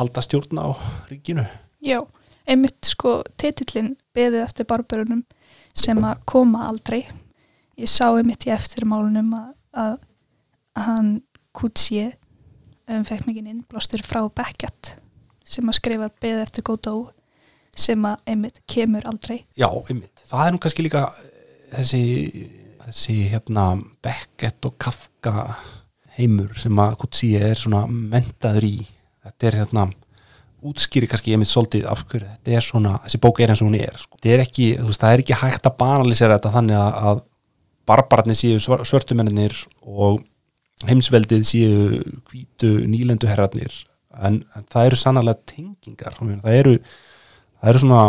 halda stjórn á ríkinu Já, einmitt sko titillin beðið eftir barbarunum sem að koma aldrei. Ég sá einmitt í eftirmálunum að, að hann Kutsie um, fekk mikið innblástur frá Beckett sem að skrifa beðið eftir Godot sem að einmitt kemur aldrei. Já, einmitt, það er nú kannski líka eh, þessi, þessi hérna Beckett og Kafka heimur sem að Kutsi er svona mentaður í þetta er hérna útskýri kannski einmitt svolítið af hverju þetta er svona, þessi bók er eins og hún er sko. þetta er ekki, veist, það er ekki hægt að banalisera þetta þannig að, að barbararnir svör- svörtumennir og heimsveldið séu hvítu nýlendu herrarnir en, en það eru sannarlega tengingar það eru, það eru svona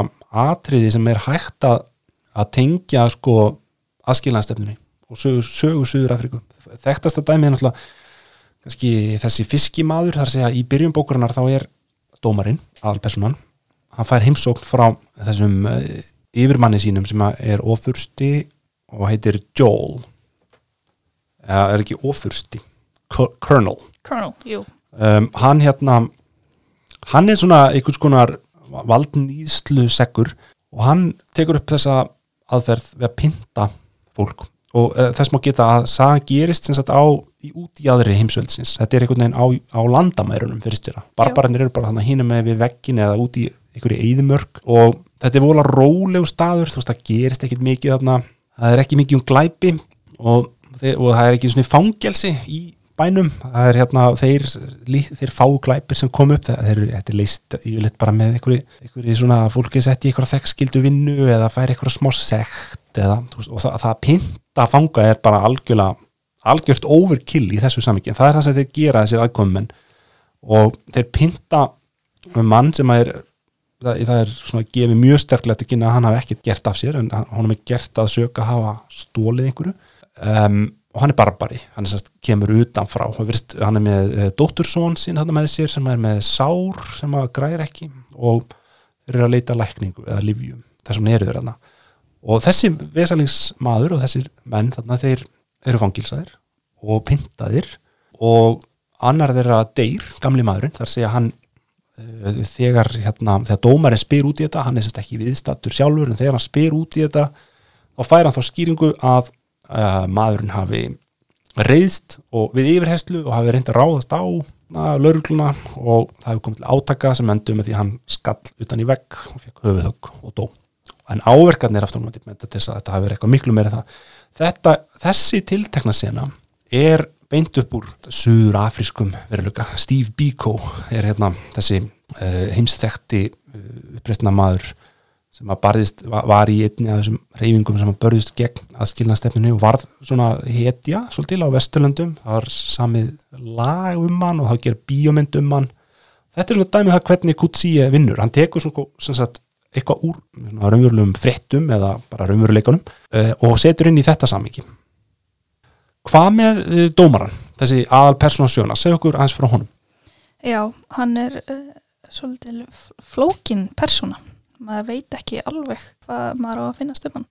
atriði sem er hægt að, að tengja sko aðskilnaðstefnunni og sögu, sögu Suður Afríku þekktasta dæmið er náttúrulega kannski þessi fiskimaður þar segja í byrjun bókurinnar þá er dómarinn, aðalpersonan hann fær heimsókn frá þessum uh, yfirmanni sínum sem er ofursti og heitir Joel. Eða er ekki ofursti? Col- Colonel. Um, hann hérna hann er svona einhvers konar valdnýðslu seggur og hann tekur upp þessa aðferð við að pynta fólk. Og uh, þess má geta að sagan gerist sem sagt á í út í aðri heimsveldsins. Þetta er einhvern veginn á, á landamærunum fyrir styrra barbararnir eru bara þannig hínum með við veggin eða út í einhverju eyðimörk og þetta er vola rólegu staður þú veist það gerist ekkit mikið þarna. Það er ekki mikið um glæpi og, og það er ekki svona fangelsi í bænum, það er hérna þeir, þeir fáu glæpir sem kom upp. Þeir, þetta er leist yfirleitt bara með einhverju, svona fólki sett í einhverja þekkskildu vinnu eða fær einhverja smá sekt eða, veist, og það, það að pynta fanga er bara algjörlega algjört overkill í þessu samvikið, það er það sem þeir gera þessir aðkomumenn. Og þeir pynta um mann sem er það, það er svona gefið mjög sterklegt að hann hafi ekkert gert af sér en hann er gert að söka að hafa stólið einhverju. Um, og hann er barbari, hann er sérst kemur utanfrá, hann, virðist, hann er með e, dóttursón sín hann með sér sem er með sár sem að græðir ekki og þeir eru að leita lækningu eða livjum þessum þeir þarna. Og þessi vesalingsmaður og þessir menn þarna þeir eru fangilsaðir og pyntaðir og annar þeirra deyr, gamli maðurinn, þar segja hann uh, þegar hérna, þegar dómarinn spyr út í þetta, hann er sérst ekki viðstattur sjálfur en þegar hann spyr út í þetta þá fær hann þá skýringu að uh, maðurinn hafi reyðst og við yfirherslu og hafi reynd að ráðast á laurugluna og það hefur komið til átaka sem endur með því hann skall utan í vegg og fekk höfuðhögg og dó. En áverkarnir aftur með þetta til þess að þetta hafi verið eitthvað miklu meira það þetta, þessi tiltekna sena er beint upp úr suður afrískum veruleika. Steve Biko er hérna þessi uh, heimsþekti uh, uppreistna maður sem að barðist, var, í einni af þessum reyfingum sem að börðist gegn aðskilnastefninu og varð svona hetja svolítil á Vesturlöndum, það var samið lag um hann og það ger bíómynd um hann. Þetta er svona dæmið það hvernig Kutsie vinnur, hann tekur svona sagt, eitthvað úr raunverulegum fréttum eða bara raunveruleikunum uh, og setur inn í þetta samíki hvað með uh, dómaran þessi aðal persóna sjöna, segja okkur aðeins frá honum Já, hann er uh, svolítið f- flókin persóna. Maður veit ekki alveg hvað maður á að finnast um hann.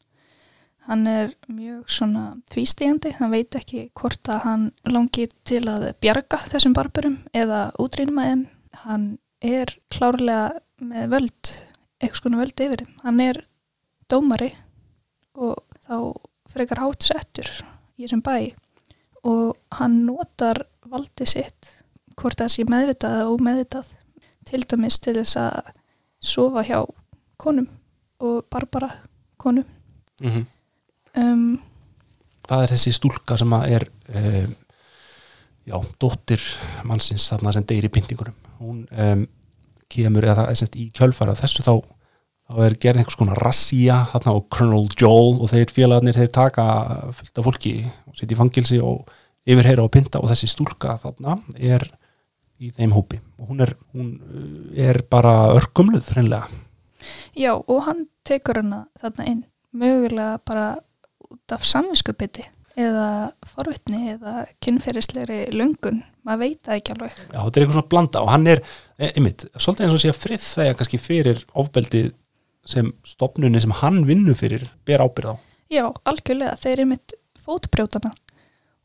Hann er mjög svona tvístegandi, hann veit ekki hvort að hann langi til að bjarga þessum barburum eða útrýma þeim. Hann er klárlega með völd, eitthvað skona völd yfir þeim. Hann er dómari og þá frekar hátt settur í þessum bæ og hann notar valdi sitt hvort það sé meðvitað eða ómeðvitað til dæmis til þess að sofa hjá konum og barbara konum mm -hmm. um, það er þessi stúlka sem er um, já, dóttir mannsins þarna sem deyri pyntingunum hún um, kemur eða það er sett í kjölfara þessu þá, þá er gerð einhvers konar rassía þarna og Colonel Joel og þeir félagarnir þeir taka fullt af fólki og setja í fangilsi og yfirheyra og pinta og þessi stúlka þarna er í þeim hópi. Og hún er, hún uh, er bara örkumluð hreinlega. Já, og hann tekur hana þarna inn mögulega bara út af samvinskupiti eða forvitni eða kynferðislegri löngun, maður veit það ekki alveg. Já, þetta er eitthvað svona blanda og hann er, e, einmitt, svolítið eins og sé að frið þegar kannski fyrir ofbeldið sem stopnunni sem hann vinnu fyrir ber ábyrð á. Já, algjörlega, þeir eru mitt fótbrjótana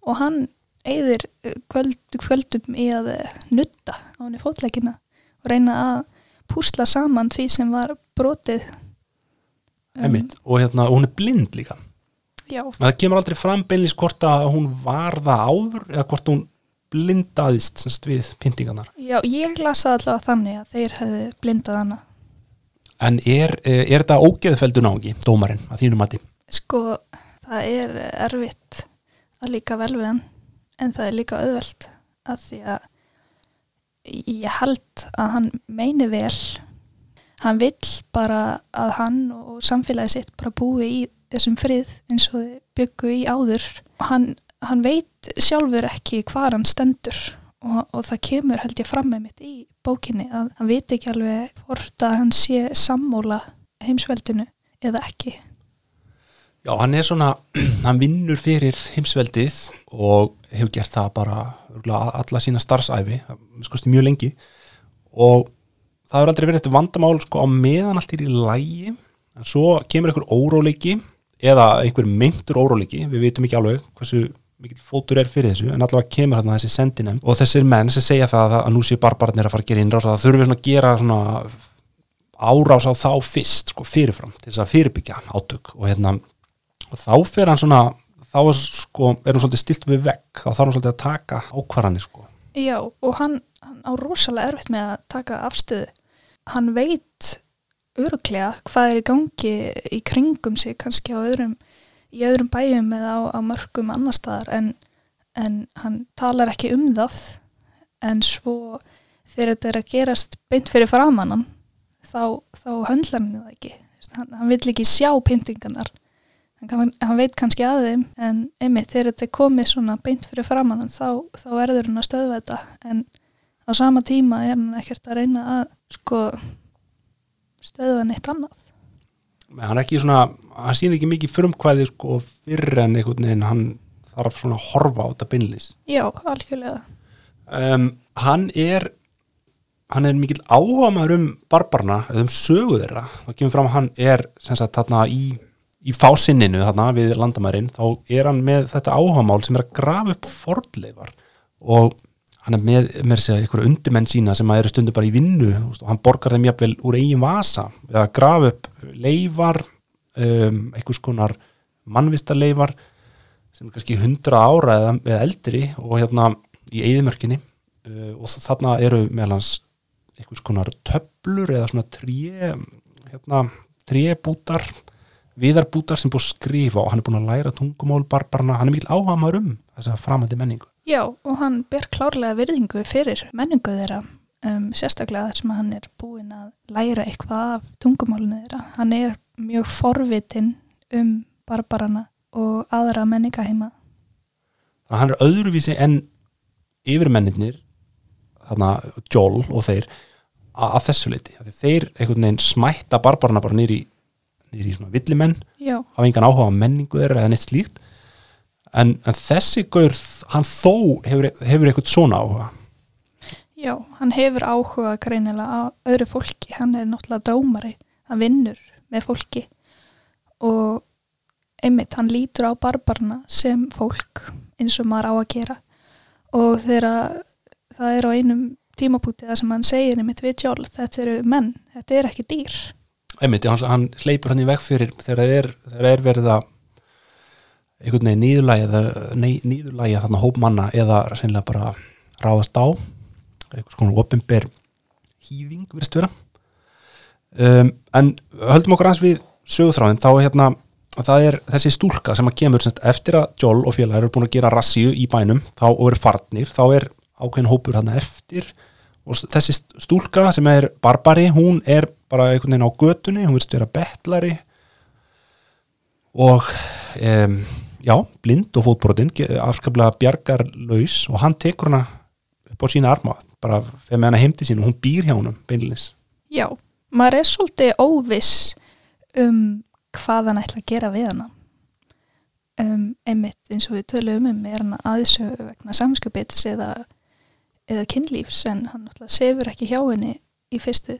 og hann eigðir kvöld, kvöldum í að nutta á henni fótleikina og reyna að púsla saman því sem var brotið. Um, einmitt, og hérna, og hún er blind líka. Já. Það kemur aldrei fram beinlis hvort að hún var það áður eða hvort hún blindaðist semst, við pyntingarnar. Já, ég lasaði allavega þannig að þeir hefðu blindað hana. En er, eh, er þetta ógeðfeldu nági, dómarinn, að þínum mati? Sko, það er erfitt að líka vel við hann en það er líka auðvelt að því að ég held að hann meini vel hann vill bara að hann og samfélagi sitt bara búi í þessum frið eins og þið byggu í áður hann, hann veit sjálfur ekki hvað hann stendur og, og það kemur held ég fram með mitt í bókinni að hann veit ekki alveg hvort að hann sé sammóla heimsveldinu eða ekki. Já, hann er svona, hann vinnur fyrir heimsveldið og hefur gert það bara alla sína starfsæfi, skoðst mjög lengi. Og það hefur aldrei verið þetta vandamál sko á meðan allt er í lægi en svo kemur einhver óróleiki eða einhver myndur óróleiki, við veitum ekki alveg hversu mikil fótur er fyrir þessu en allavega kemur þarna þessi sendinem og þessir menn sem segja það að nú séu barbarnir að fara að gera innrás og það þurfum við svona að gera svona árás á þá fyrst sko fyrirfram til þess að fyrirbyggja átök og hérna og þá fer hann svona þá er, sko, er hann svolítið stilt við vekk þá þarf hann svolítið að taka ákvarðanir sko. Já og hann, hann á rosalega erfitt með að taka afstöðu hann veit öruglega hvað er í gangi í kringum sig kannski á öðrum í öðrum bæjum eða á, á mörgum annar staðar en, en hann talar ekki um það. En svo þegar þetta er að gerast beint fyrir framannan þá, þá höndlar hann það ekki. Hann, hann vill ekki sjá pyntingarnar. Hann, hann veit kannski að þeim en einmitt þegar þetta er komið svona beint fyrir framannan þá, þá erður hann að stöðva þetta. En á sama tíma er hann ekkert að reyna að sko stöðu en eitt annað. Hann er ekki svona, hann sýnir ekki mikið frumkvæði sko fyrir en einhvern veginn hann þarf svona að horfa á þetta beinlis já, algjörlega. Um, hann er hann er mikil áhuga maður um barbarna, eða um sögu þeirra. Þá kemur fram að hann er sagt, þarna, í, í fásinninu þarna, við landamærin, þá er hann með þetta áhuga mál sem er að grafa upp fordleifar og hann er með, með segja, einhverju undimenn sína sem eru stundu bara í vinnu og hann borgar þeim jafnvel úr eigin vasa eða graf upp leifar um, einhvers konar mannvistarleifar sem er kannski hundra ára eða, eða eldri og hérna í eigðimörkinni uh, og þarna eru meðlans einhvers konar töblur eða svona tré hérna, trébútar viðarbútar sem búið að skrifa og hann er búin að læra tungumál barbarna, hann er mikil áhaga maður um þessa framandi menningu Já, og hann ber klárlega virðingu fyrir menningu þeirra, um, sérstaklega þar sem hann er búin að læra eitthvað af tungumálinu þeirra. Hann er mjög forvitin um barbarana og aðra menningaheima. Þannig að hann er öðruvísi en yfirmenninir, þarna Jól og þeir, að, þessu leiti. Þeir einhvern veginn smætta barbarana bara nýri villimenn, hafa engan áhuga á menningu þeirra eða neitt slíkt en, en þessi gaur hann þó hefur, hefur eitthvað svona áhuga? Já, hann hefur áhuga greinilega á öðru fólki. Hann er náttúrulega dómari. Hann vinnur með fólki. Og einmitt, hann lítur á barbarna sem fólk eins og maður á að gera. Og þegar það er á einum tímapúti það sem hann segir einmitt við Jól, þetta eru menn, þetta er ekki dýr. Einmitt, hann, hann hleypur hann í veg fyrir þegar það er, er verið að einhvern veginn nýðurlægi þarna hópmanna eða reynilega bara ráðast á eitthvað svona ofinber hýðing verist vera. Um, en höldum okkur aðeins við sögúþráðin þá hérna það er þessi stúlka sem að kemur semst, eftir að Joel og félagar eru búin að gera rassíu í bænum þá og eru farnir, þá er ákveðin hópur hérna eftir. Og þessi st- stúlka sem er barbari, hún er bara einhvern veginn á götunni, hún virðist vera bettlari og um, já, blind og fótbrotin afskaplega bjargarlaus og hann tekur hana upp á sína arma bara þegar með hana heimti sín og hún býr hjá honum beinlinis. Já, maður er svolítið óviss um hvað hann ætla að gera við hana. Um, einmitt eins og við töluðum um er hann aðsögu vegna samskupits eða, eða kynlífs en hann náttúrulega sefur ekki hjá henni í fyrstu.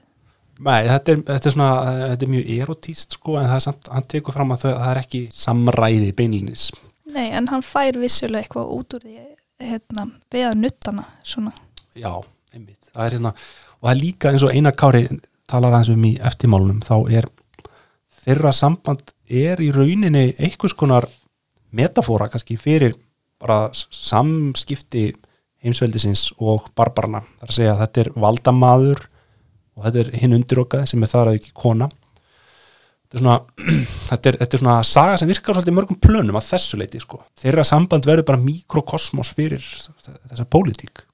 Nei, þetta er, þetta er svona, þetta er mjög erotíst sko, en það er samt, hann tekur fram að það, er ekki samræði beinlinis. Nei, en hann fær vissulega eitthvað út úr því hérna, við að nuttana svona. Já, einmitt. Það er hérna, og það er líka eins og Einar Kári talar aðeins um í eftirmálunum, þá er þeirra samband er í rauninni einhvers konar metafóra kannski fyrir bara samskipti heimsveldisins og barbarana. Það er að segja að þetta er valdamaður og þetta er hinn undirokkað sem er þar að ekki kona. Þetta er svona, þetta er, þetta er svona saga sem virkar svolítið mörgum plönum að þessu leiti sko. Þeirra samband verður bara mikrokosmos fyrir þessa pólitík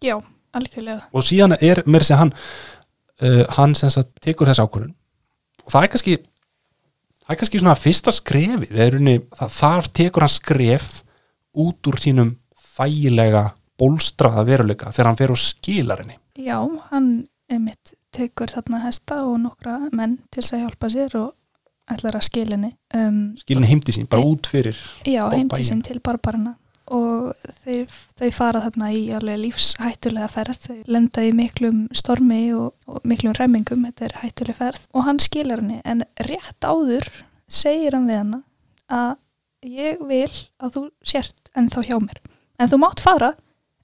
Já, algjörlega. og síðan er mér segja hann uh, hann sem sagt tekur þess ákvörðun og það er kannski það er kannski svona fyrsta það, þar tekur hann skref út úr sínum þægilega bólstraða veruleika þegar hann fer og skilar henni Já, hann einmitt tekur þarna hesta og nokkra menn til þess að hjálpa sér og ætlar að skila henni. Um, skilin heimti sín, bara út fyrir já, bæinn. sinn til barbarana og þeir, þau fara þarna í alveg lífshættulega ferð, þau lenda í miklum stormi og, og miklum ræmingum, þetta er hættuleg ferð og hann skilar henni en rétt áður segir hann við hana að ég vil að þú sért en þá hjá mér en þú mátt fara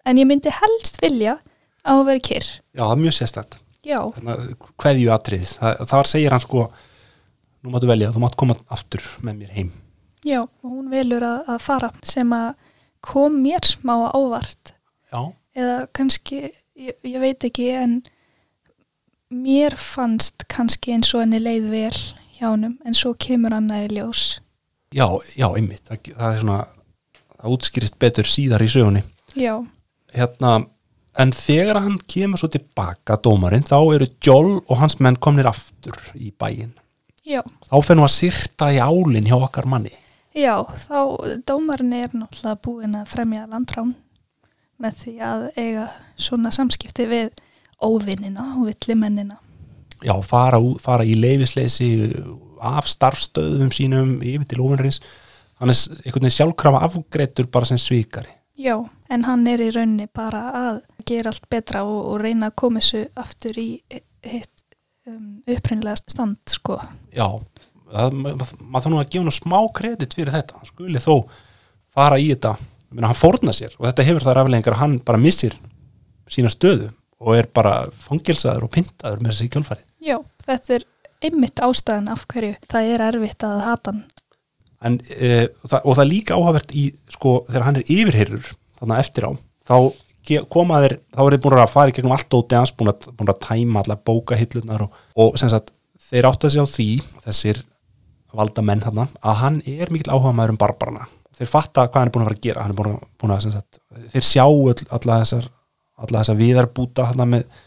en ég myndi helst vilja að þú veri kyrr. Já, það er mjög sérstætt já, hverju atrið, það, þar segir hann sko nú máttu velja, þú mátt koma aftur með mér heim. Já, og hún velur að, að fara sem að kom mér smá ávart já, eða kannski, ég, ég veit ekki en mér fannst kannski eins og henni leið vel hjá hennum en svo kemur hann í ljós. Já, já, einmitt. Það, það er svona, það útskýrist betur síðar í sögunni. Já, hérna, en þegar hann kemur svo tilbaka dómarinn, þá eru Joel og hans menn komnir aftur í bæinn. já, Þá fer nú að syrta í álinn hjá okkar manni. já þá dómarinn er náttúrulega búinn að fremja landrán með því að eiga svona samskipti við óvinnina og villimennina Já, fara, fara í leifisleysi af starfstöðum sínum yfir til ofinrins. Hann er einhvern veginn sjálfkrafa afgreittur bara sem svíkari. já, en hann er í rauninni bara að gera allt betra og, og reyna að koma þessu aftur í hitt um, upprænlega stand sko Já, það, maður mað þarf nú að gefa nú smá kredit fyrir þetta. Hann skuli þó fara í þetta. Meina, hann fórna sér og þetta hefur það raflegingar að hann bara missir sína stöðu og er bara fangilsaður og pyntaður með þessi kjölfarið. Já, þetta er einmitt ástæðan af hverju það er erfitt að hata hann. en, e, og það er líka áhafvert í sko, þegar hann er yfirheyrður þannig eftir á, þá koma þeir þá er þeir búin að fara í gegnum allt óti hans búin að, búin að tæma allar bókahillunar og, og sem sagt, þeir átt að segja á því þessir valda menn þarna að hann er mikill áhuga maður um barbarana. Þeir fatta hvað hann er búin að fara að gera hann er búin að, búin að sagt, þeir sjá all, alla þessar, alla þessar viðarbúta þarna með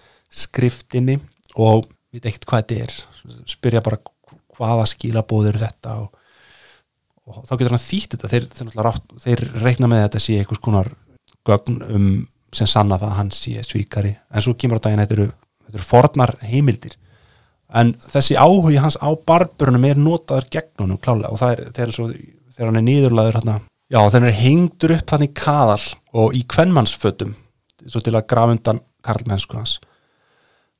skriftinni og veit ekkert hvað þetta er. Spyrja bara hvaða skilabóð eru þetta og og þá getur hann þýtt þetta. Þeir, þeir, þeir, reikna með þetta sé einhvers konar gögn um sem sanna það að hann sé svíkari. En svo kemur á daginn þetta eru, þetta eru fornar heimildir. En þessi áhugi hans á barburunum er notaður gegn honum klálega og það er þegar, svo, þegar hann er nýðurlaður já þegar hann er hengdur upp hann í kaðal og í kvenmannsfötum svo til að grafa undan karlmennsku hans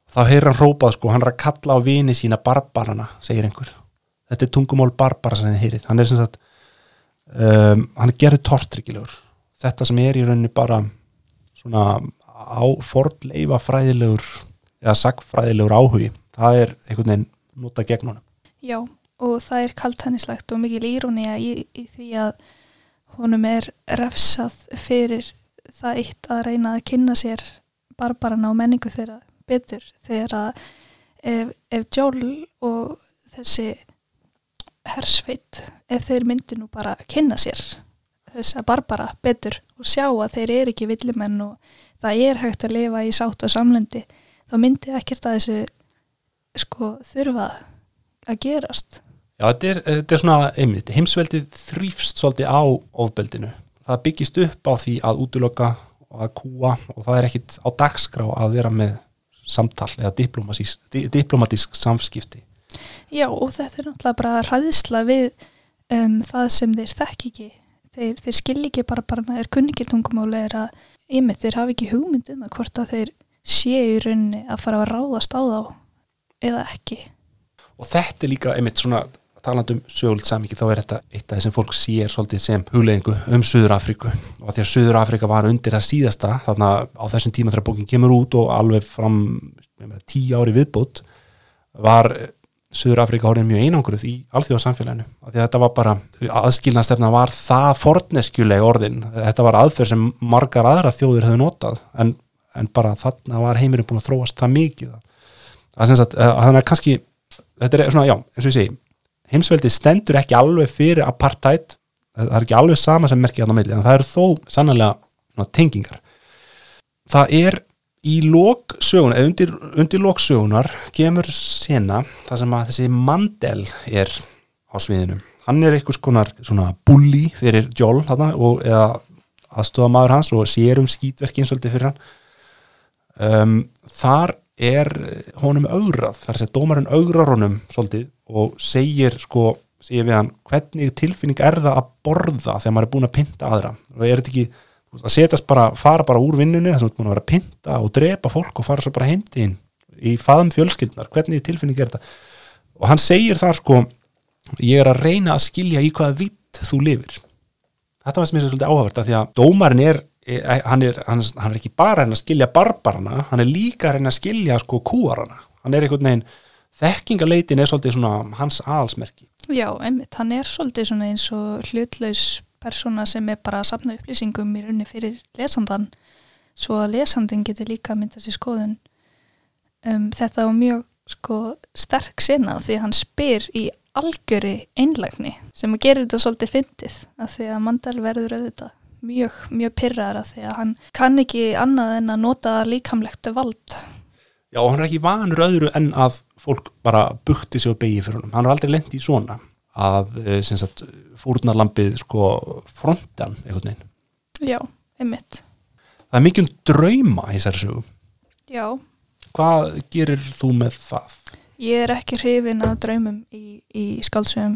þá heyrir hann hrópað sko, hann er að kalla á vini sína barbarana, segir einhver þetta er tungumál barbara sem þið heyrið. Hann er sem sagt um, hann er gerðið tortryggilegur þetta sem er í rauninni bara svona á fordleifa fræðilegur eða sagfræðilegur áhugi. Það er einhvern veginn nota gegn honum. Já, og það er kaltænislegt og mikil írónía í, í því að honum er refsað fyrir það eitt að reyna að kynna sér barbarana og menningu þeirra betur þegar að ef, ef Joel og þessi hersveit, ef þeir myndu nú bara kynna sér þessa barbara betur og sjá að þeir eru ekki villimenn og það er hægt að lifa í sátt og samlendi þá myndi ekkert að þessu sko þurfa að gerast Já, þetta er, þetta er svona einmitt, heimsveldið þrýfst svolítið á ofbeldinu. Það byggist upp á því að útloka og að kúa og það er ekkit á dagskrá að vera með samtal eða diplomatísk, di- diplomatísk samskipti. Já og þetta er náttúrulega bara ræðisla við um, það sem þeir þekk ekki. Þeir, þeir skil ekki bara bara er kunningi tungumáli er að ymmið þeir hafa ekki hugmynd um að hvort að þeir séu í rauninni að fara að ráðast á þá eða ekki. Og þetta er líka einmitt svona talandi um sögult samíki þá er þetta eitt af þessum fólk sér svolítið sem hugleðingu um Suður Afríku og því að Suður Afríka var undir að síðasta þarna á þessum tíma þegar bókin kemur út og alveg fram tíu ári viðbútt var Suður Afríka orðin mjög einangruð í að þetta var bara, aðskilnastefna var það forneskjuleg orðin. Þetta var aðferð sem margar aðra þjóðir hefðu notað en, en bara þarna var heimurinn búin að þróast það mikið. Að að þannig að kannski þetta er svona, já, eins og ég segi heimsveldið stendur ekki alveg fyrir apartheid, það er ekki alveg sama sem merkja þarna á milli, en það eru þó sannlega tengingar. Það er í lóksögun eða undir, undir lóksögunar kemur sena það sem að þessi Mandel er á sviðinu. Hann er einhvers konar svona bully fyrir Joel þarna, og, aðstofa maður hans og sér um skítverkin svolítið fyrir hann. Um, þar er honum augrað, þar að dómarinn augrar honum svolítið og segir sko, segir við hann hvernig tilfinning er það að borða þegar maður er búin að pynta aðra? Og er þetta ekki að setjast bara, fara bara úr vinnunni þar sem þú ert búin að vera að pynta og drepa fólk og fara svo bara heimtíðin í faðum fjölskyldnar, hvernig tilfinning er þetta? Og hann segir þar sko ég er að reyna að skilja í hvaða vitt þú lifir. Þetta var sem ég svolítið áhverta því að dómarinn er e, hann er, hann, hann er ekki bara að að skilja barbarana, hann er líka að að skilja sko kúarana, hann er einhvern veginn þekkingaleitin er svolítið svona hans aðalsmerki. Já, einmitt, hann er svolítið svona eins og hlutlaus persóna sem er bara að sapna upplýsingum í rauninni fyrir lesandan svo að lesandin getur líka að mynda sér skoðun. Um, þetta var mjög sko sterk sinna því hann spyr í algjöri einlægni sem að gera þetta svolítið fyndið að því að Mandel verður auðvitað mjög, mjög pyrrar að því að hann kann ekki annað en að nota líkamlegt vald. Já, hann er ekki vanur öðru en að fólk bara bukti sig og begi fyrir honum. Hann er aldrei lent í svona að eh, sagt, fórnarlampið sko frontan einhvern veginn. Já, einmitt Það er mikið um drauma í þessari sögu. Já, Hvað gerir þú með það? ég er ekki hrifin af draumum í, í skáldsögum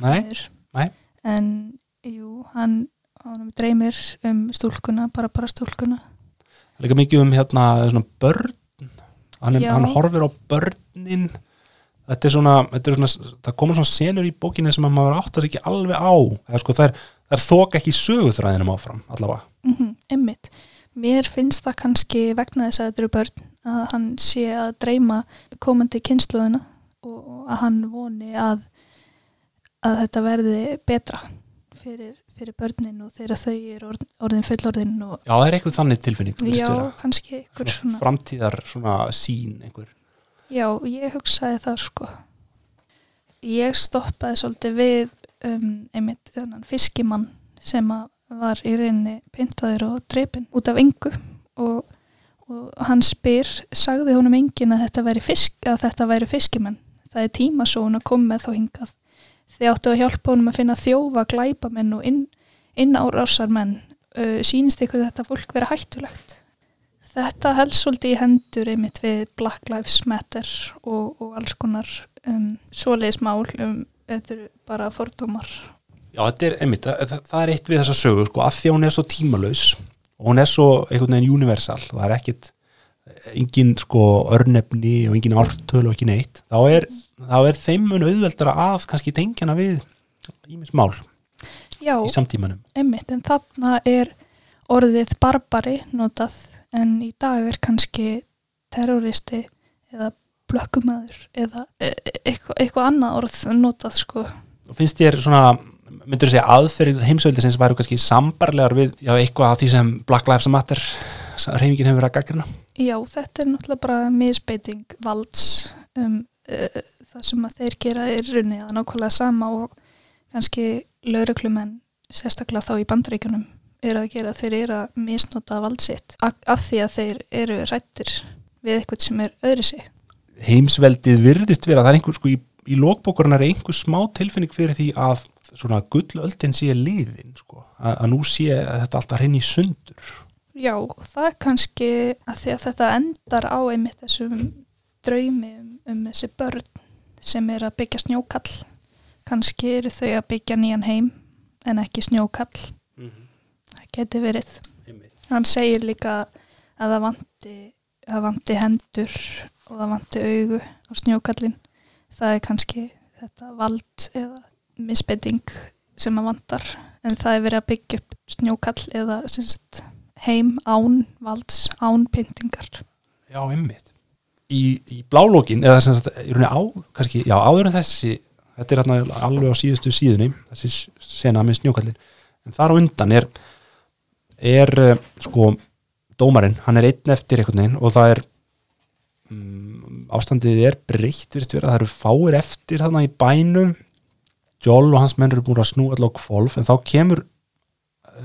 Nei, Mér. nei. En jú, hann, hann dreymir um stúlkuna, bara bara stúlkuna. Það er líka mikið um hérna svona börn. Hann, er, hann horfir á börnin. Þetta er svona, þetta er svona, það koma svona senur í bókinni sem að maður áttast ekki alveg á. Sko, það, er, er þók ekki söguþræðinum áfram, allavega. Mm -hmm, einmitt. Mér finnst það kannski vegna þess að þetta eru börn að hann sé að dreyma komandi kynsluðina og, að hann voni að, að þetta verði betra fyrir, fyrir börnin og þegar þau eru orð, orðin fullorðin og Já, það er eitthvað þannig tilfinning. já, kannski ykkur Svona framtíðar svona sín einhver Já, ég hugsaði það sko. Ég stoppaði svolítið við um, einmitt fiskimann sem var í reyni pyntaður og dreipin út af engu og, og hann spyr, sagði honum engin að þetta væri, fisk, að þetta væri fiskimenn. Það er tímasón að koma með þá hingað. Þið áttu að hjálpa honum að finna þjófa, glæpamenn og inn, innárásarmenn. Uh, sýnist ykkur þetta fólk vera hættulegt? Þetta helst svolítið í hendur einmitt við Black Lives Matter og, og alls konar um, svoleiðismál um, eru bara fordómar. Já, þetta er einmitt, það, það er eitt við þessa sögu sko, að því að hún er svo tímalaus og hún er svo einhvern veginn universal það er ekkit, engin sko örnefni og engin ártölu og ekki neitt, þá er, þá er þeim mun auðveldara að kannski tengjana við ímis mál Já, í samtímanum einmitt, en þarna er orðið barbari notað en í dag er kannski terroristi eða blökkumæður eða e- e- eitthvað, eitthvað annað orð notað sko. og finnst þér svona, myndur þú segja aðferðir heimsveldisins væru kannski sambarlegar við já, eitthvað af því sem Black Lives Matter reyfingin hefur verið að gaggrina Já, þetta er náttúrulega bara misbeiting valds um, uh, það sem að þeir gera er runni að nákvæmlega sama og kannski lauruglumenn sérstaklega þá í bandaríkjunum eru að gera, þeir eru að misnota vald sitt af, því að þeir eru rættir við eitthvað sem er öðru sig. heimsveldið virðist vera, það er einhver sko í, í lókbókurinn er einhver smá tilfinning fyrir því að svona gullöldin sé liðin sko, að, að nú sé þetta alltaf hrein í sundur Já, það er kannski að því að þetta endar á einmitt þessum draumi um, um þessi börn sem er að byggja snjókall. Kannski eru þau að byggja nýjan heim en ekki snjókall. Það geti verið. Hann segir líka að það vanti, að vanti hendur og það vanti augu á snjókallin. Það er kannski þetta vald eða misbending sem að vantar en það er verið að byggja upp snjókall eða sagt heim án valds, án pyntingar. Já, einmitt. Í, í blálókin, eða sem sagt, á, kannski, já, áður en þessi, þetta er alveg á síðustu síðunni, þessi sena með snjókallin, en þar á undan er, er, eh, sko, dómarinn, hann er einn eftir einhvern veginn og það er, um, ástandið er breytt, það eru fáir eftir þarna í bænum, Joel og hans menn eru búin að snúa allavega kvolf, en þá kemur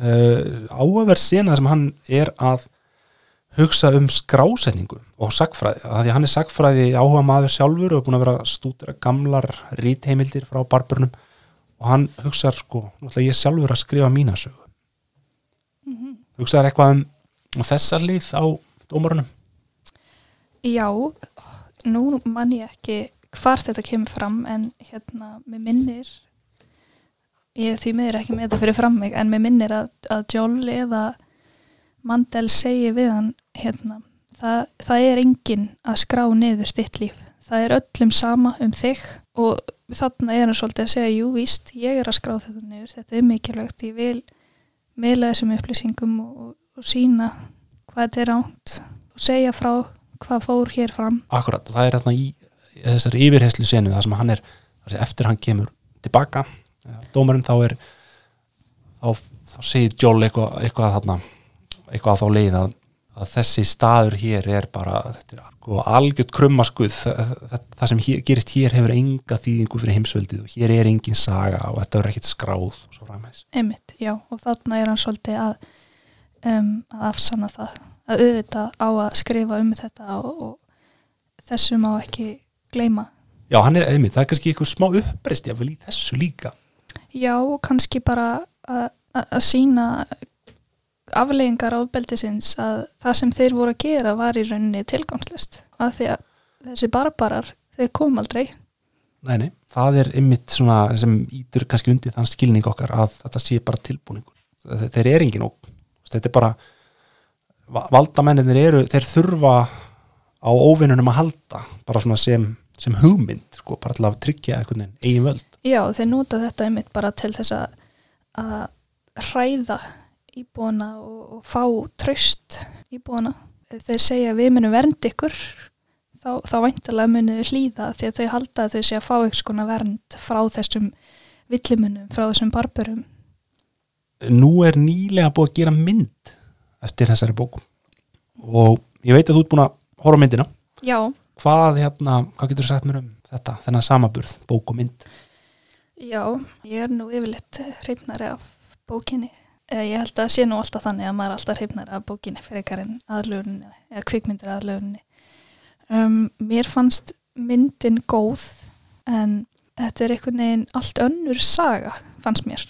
uh, áhugaverð sena sem hann er að hugsa um skrásetningu og sagfræði, að því hann er sagfræði áhuga maður sjálfur og er búin að vera stúdira gamlar rítheimildir frá barbörnum. Og hann hugsaður sko, ætla ég sjálfur að skrifa mína sögu Mm -hmm. hugsaður eitthvað um, þessar lið á dómarunum Já, nú man ég ekki hvar þetta kemur fram en hérna, mér minnir ég því miður ekki með þetta fyrir fram mig en mér minnir að, að Joel eða Mandel segi við hann hérna, það, það er enginn að skrá niður þitt líf. Það er öllum sama um þig. Og þarna er hann svolítið að segja jú víst, ég er að skrá þetta niður. Þetta er mikilvægt, ég vil meila þessum upplýsingum og, og, sína hvað þetta er ánt og segja frá hvað fór hér fram. Akkurat, og það er þarna í þessari yfirherslu senu það sem hann er, sem eftir hann kemur tilbaka, dómarinn þá er þá, þá segir Joel eitthvað, eitthvað þarna eitthvað á þá leið að, að þessi staður hér er bara, er sko, algjört krummaskuð, það, það, það sem hér, gerist hér hefur enga þýðingu fyrir heimsveldið og hér er engin saga og þetta er ekkit skráð og svo frammeins. Einmitt, já, og þarna er hann svolítið að, um, að afsanna það að auðvitað á að skrifa um þetta og, og þessu má ekki gleyma. Já, hann er einmitt, það er kannski eitthvað smá uppreist jáfnvel í þessu líka. Já, og kannski bara að, að, að sína afleggingar ábeldisins að það sem þeir voru að gera var í rauninni tilgangslist af því að þessi barbarar þeir kom aldrei Nei, nei, það er einmitt svona sem ítur kannski undir þann skilning okkar að þetta sé bara tilbúningur. Þe- Þeir eru engin og þetta er bara va- valdamennir eru, þeir þurfa á óvinnunum að halda bara svona sem, sem hugmynd sko, bara til að tryggja einhvern veginn eigin völd. Já, þeir nota þetta einmitt bara til þess að, að hræða íbúana og, og fá tröst íbúana. Þeir segja við munum vernd ykkur, þá, þá væntalega munum þau hlýða því að þau halda að þau sé að fá ykkur skona vernd frá þessum villimunum, frá þessum barburum. Nú er nýlega búið að gera mynd eftir þessari bókum og ég veit að þú ert búin að horfa myndina. Já, Hvað, hérna, hvað getur þú sagt mér um þetta, þennan samaburð, bók og mynd? já, ég er nú yfirleitt hreifnari af bókinni. Eða ég held að sé nú alltaf þannig að maður er alltaf hreifnari af bókinni frekar en aðlöfunni eða kvikmyndir aðlöfunni. Um, mér fannst myndin góð en þetta er einhvern veginn allt önnur saga fannst mér.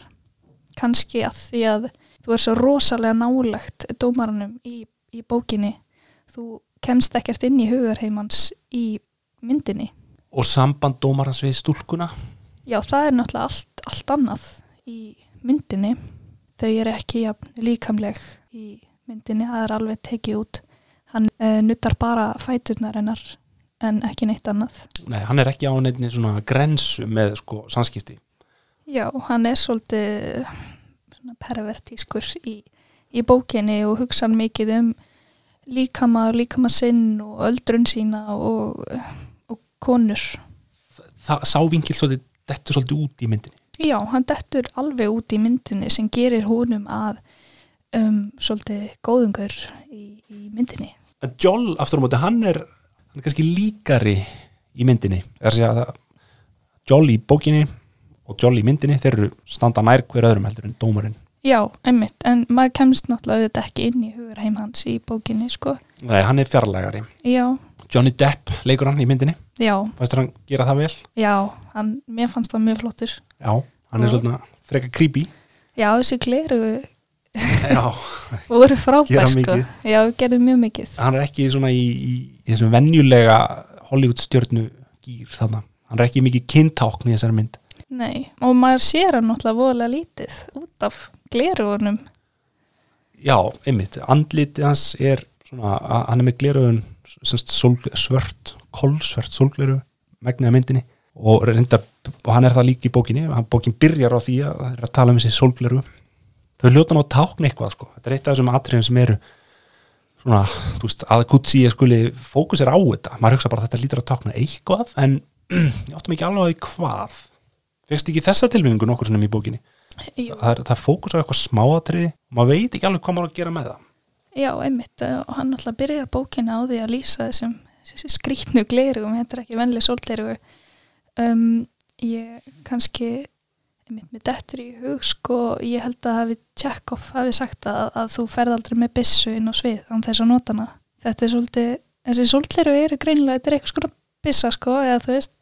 Kanski að því að þú er svo rosalega nálagt dómaranum í, í bókinni. Þú kemst ekkert inn í hugarheimans í myndinni. Og samband dómarans við stúlkuna? Já, það er náttúrulega allt, allt annað í myndinni. Þau eru ekki jafn líkamleg í myndinni, það er alveg tekið út. Hann uh, nuttar bara fæturnar hennar en ekki neitt annað. Nei, hann er ekki á neittni svona grensu með sko samskipti. Já, hann er svolítið pervertískur í, í bókinni og hugsa mikið um líkama og líkama sinn og öldrun sína og, og konur. Það sá vingil svolítið, dettur svolítið út í myndinni. Já, hann dettur alveg út í myndinni sem gerir honum að um, svolítið góðungur í, í myndinni. En Joel, aftur á móti, hann er, hann er kannski líkari í myndinni. Er að að Joel í bókinni og Jolly í myndinni þeir eru standa nær hver öðrum heldur en dómarinn Já, einmitt, en maður kemst náttúrulega auðvitað ekki inn í hugarheim hans í bókinni, sko. Nei, hann er fjarlægari Já, Johnny Depp leikur hann í myndinni já, Fæstur hann gera það vel? já, hann, mér fannst það mjög flottur. Já, hann er svona freka creepy Já, þessi gleru Já, voru frábær, sko. Já, gerðu mjög mikið. hann er ekki svona í, í, í þessum venjulega Hollywood stjörnu gýr þarna hann er ekki mikið kyntákn í þessari mynd Nei, og maður sér hann náttúrulega voðalega lítið út af glerugunum. Já, einmitt, andlitið hans er svona, hann er með gleraugun semst sól, svört, kolsvört sólgleru, megniða myndinni. Og reyndar, og hann er það líka í bókinni hann bókin byrjar á því að það er að tala um þessi sólgleru. Þau hljóta ná að tákna eitthvað sko, þetta er eitt af þessum atriðum sem eru svona, þú veist, að Kutsi skuli fókusir á þetta, maður hugsa bara þetta lítur að tákna eitthvað, en ég áttum ekki alveg hvað. Fegst ekki þessa tilvinningu nokkur svona í bókinni? Það er, það er fókus á eitthvað smáatriði og maður veit ekki alveg hvað maður að gera með það já, einmitt, og hann náttúrulega byrjar bókina á því að lýsa þessum skrýtnu glerugum, þetta er ekki venlega sólglerugu. Um, ég kannski, einmitt með dettur í hug, sko, ég held að hafi Tjekkoff hafi sagt að, að þú ferð aldrei með byssu inn á svið án þess að nota hana. Þetta er svolítið, þessi sólgleru eru greinilega, þetta er eitthvað skona byssa, sko, eða þú veist,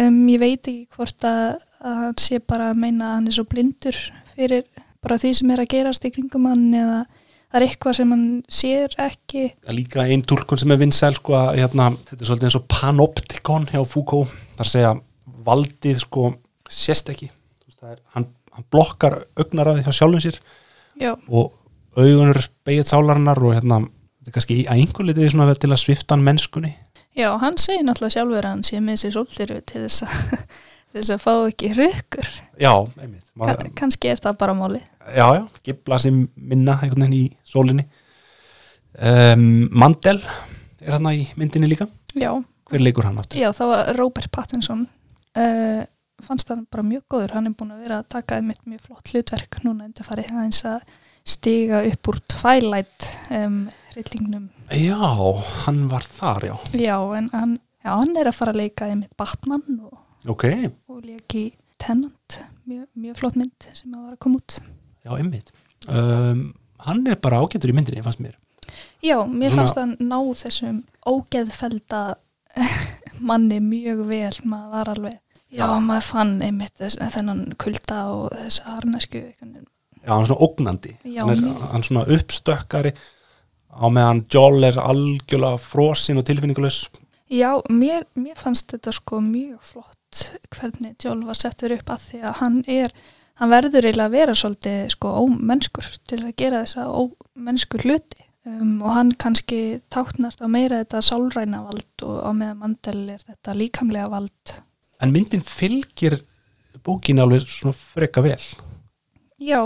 um, ég veit ekki hvort að, að hann sé bara að meina að hann er svo blindur fyrir bara því sem er að gerast í kringum hann eða það er eitthvað sem hann sér ekki. Líka einn tólkun sem er vinsæl sko að hérna, þetta er svolítið eins og panoptikon hjá Foucault, að segja valdið sko sést ekki. Veist, er, hann, hann blokkar augnaræði hjá sjálfum sér já, og augun eru spegitt sálarinnar og hérna, þetta er kannski að einhver litið svona verið til að svifta hann mennskunni. Já, hann segir náttúrulega sjálfur að hann sé með sér sólliru til þess að þess að fá ekki rökkur Já, einmitt. Kann, kannski er það bara máli Já, já, gibla sem minna einhvern veginn í sólinni. Um, Mandel er hann í myndinni líka. Já, Hver leikur hann áttur? já, það var Robert Pattinson. Uh, fannst það bara mjög góður. Hann er búin að vera að taka einmitt mjög flott hlutverk núna undir farið aðeins að stiga upp úr Twilight um, rillingnum Já, hann var þar, já. Já, en hann, já, hann er að fara að leika einmitt Batman og, Ok, og leiki Tenant, mjög, mjög flott mynd sem að var að koma út. Já, einmitt. Um, Hann er bara ágættur í myndinni, fannst mér. Já, mér Svona- fannst að ná þessum ógeðfelda manni mjög vel, maður var alveg Já, maður fann einmitt þess, þennan kulda og þess harnesku Já, hann er svona ógnandi. Já, hann, er, hann er svona uppstökkari. Á meðan Joel er algjörlega frosinn og tilfinningulegs Já, mér, mér fannst þetta sko mjög flott hvernig Jól var settur upp að því að hann er, hann verður eiginlega að vera svolítið sko ómennskur til að gera þessa ómennskur hluti. Um, og hann kannski táknast á meira þetta sálræna vald og á meðan mandel er þetta líkamlega vald. En myndin fylgir bókinu alveg svona freka vel. Já,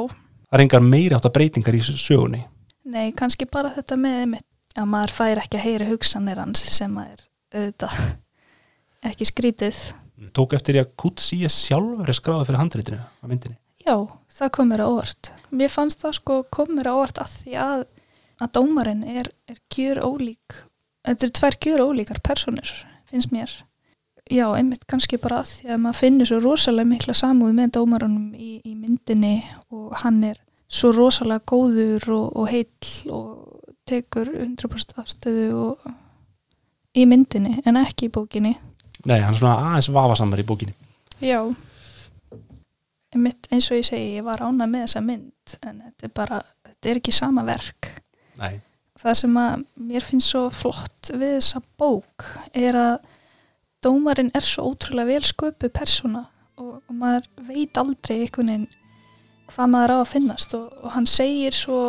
Það er engar meiri átt að breytingar í sögunni. Nei, kannski bara þetta með einmitt að maður fær ekki að heyra hugsanir hans sem að er auðvitað ekki skrítið. Tók eftir ég að Kutsi er sjálfur er skráða fyrir handritinu á myndinni Já, það kom mér á óvart. Mér fannst það sko kom mér á óvart að því að, að dómarinn er, er gjör ólík. Þetta eru tvær gjör ólíkar personur, finnst mér. Já, einmitt kannski bara að því að maður finnur svo rosalega mikla samúð með dómarunum í, í myndinni og hann er svo rosalega góður og, og heill og tekur 100% afstöðu og, í myndinni en ekki í bókinni. Nei, hann er svona aðeins vafasamar í bókinni Já Einmitt, eins og ég segi, ég var ána með þessa mynd en þetta er bara, þetta er ekki sama verk. Nei, það sem að mér finnst svo flott við þessa bók er að dómarinn er svo ótrúlega vel sköpu persóna og, og maður veit aldrei einhvern veginn hvað maður á að finnast og, og hann segir svo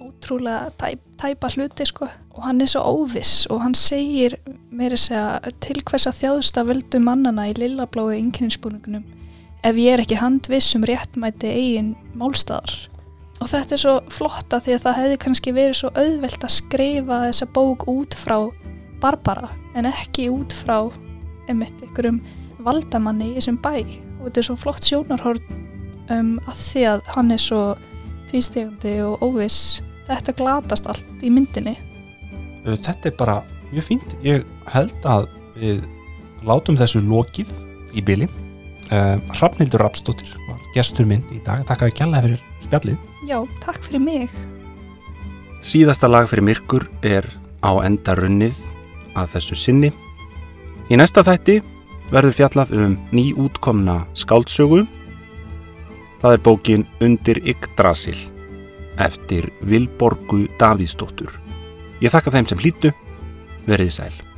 ótrúlega tæp, tæpa hluti sko og hann er svo óviss og hann segir meira segja til hvers að þjáðust að völdu mannana í lillabláu einkenninsbúningunum ef ég er ekki handviss um réttmæti eigin málstæðar og þetta er svo flotta því að það hefði kannski verið svo auðvelt að skrifa þessa bók út frá Barbara en ekki út frá einmitt ykkurum valdamanni í þessum bæ. Og þetta er svo flott sjónarhorn um, að því að hann er svo tvístegandi og óviss. Þetta glatast allt í myndinni. Þetta er bara mjög fínt. Ég held að við látum þessu lokið í byli uh, Hrafnildur Rapsdóttir var gestur minn í dag Takk að kjalla fyrir spjallið Já, takk fyrir mig. Síðasta lag fyrir myrkur er á enda runnið að þessu sinni. Í næsta þætti verður fjallað um nýútkomna skáldsögu. Það er bókin Undir Yggdrasil eftir Vilborgu Davíðsdóttur. Ég þakka þeim sem hlýtu, verið sæl.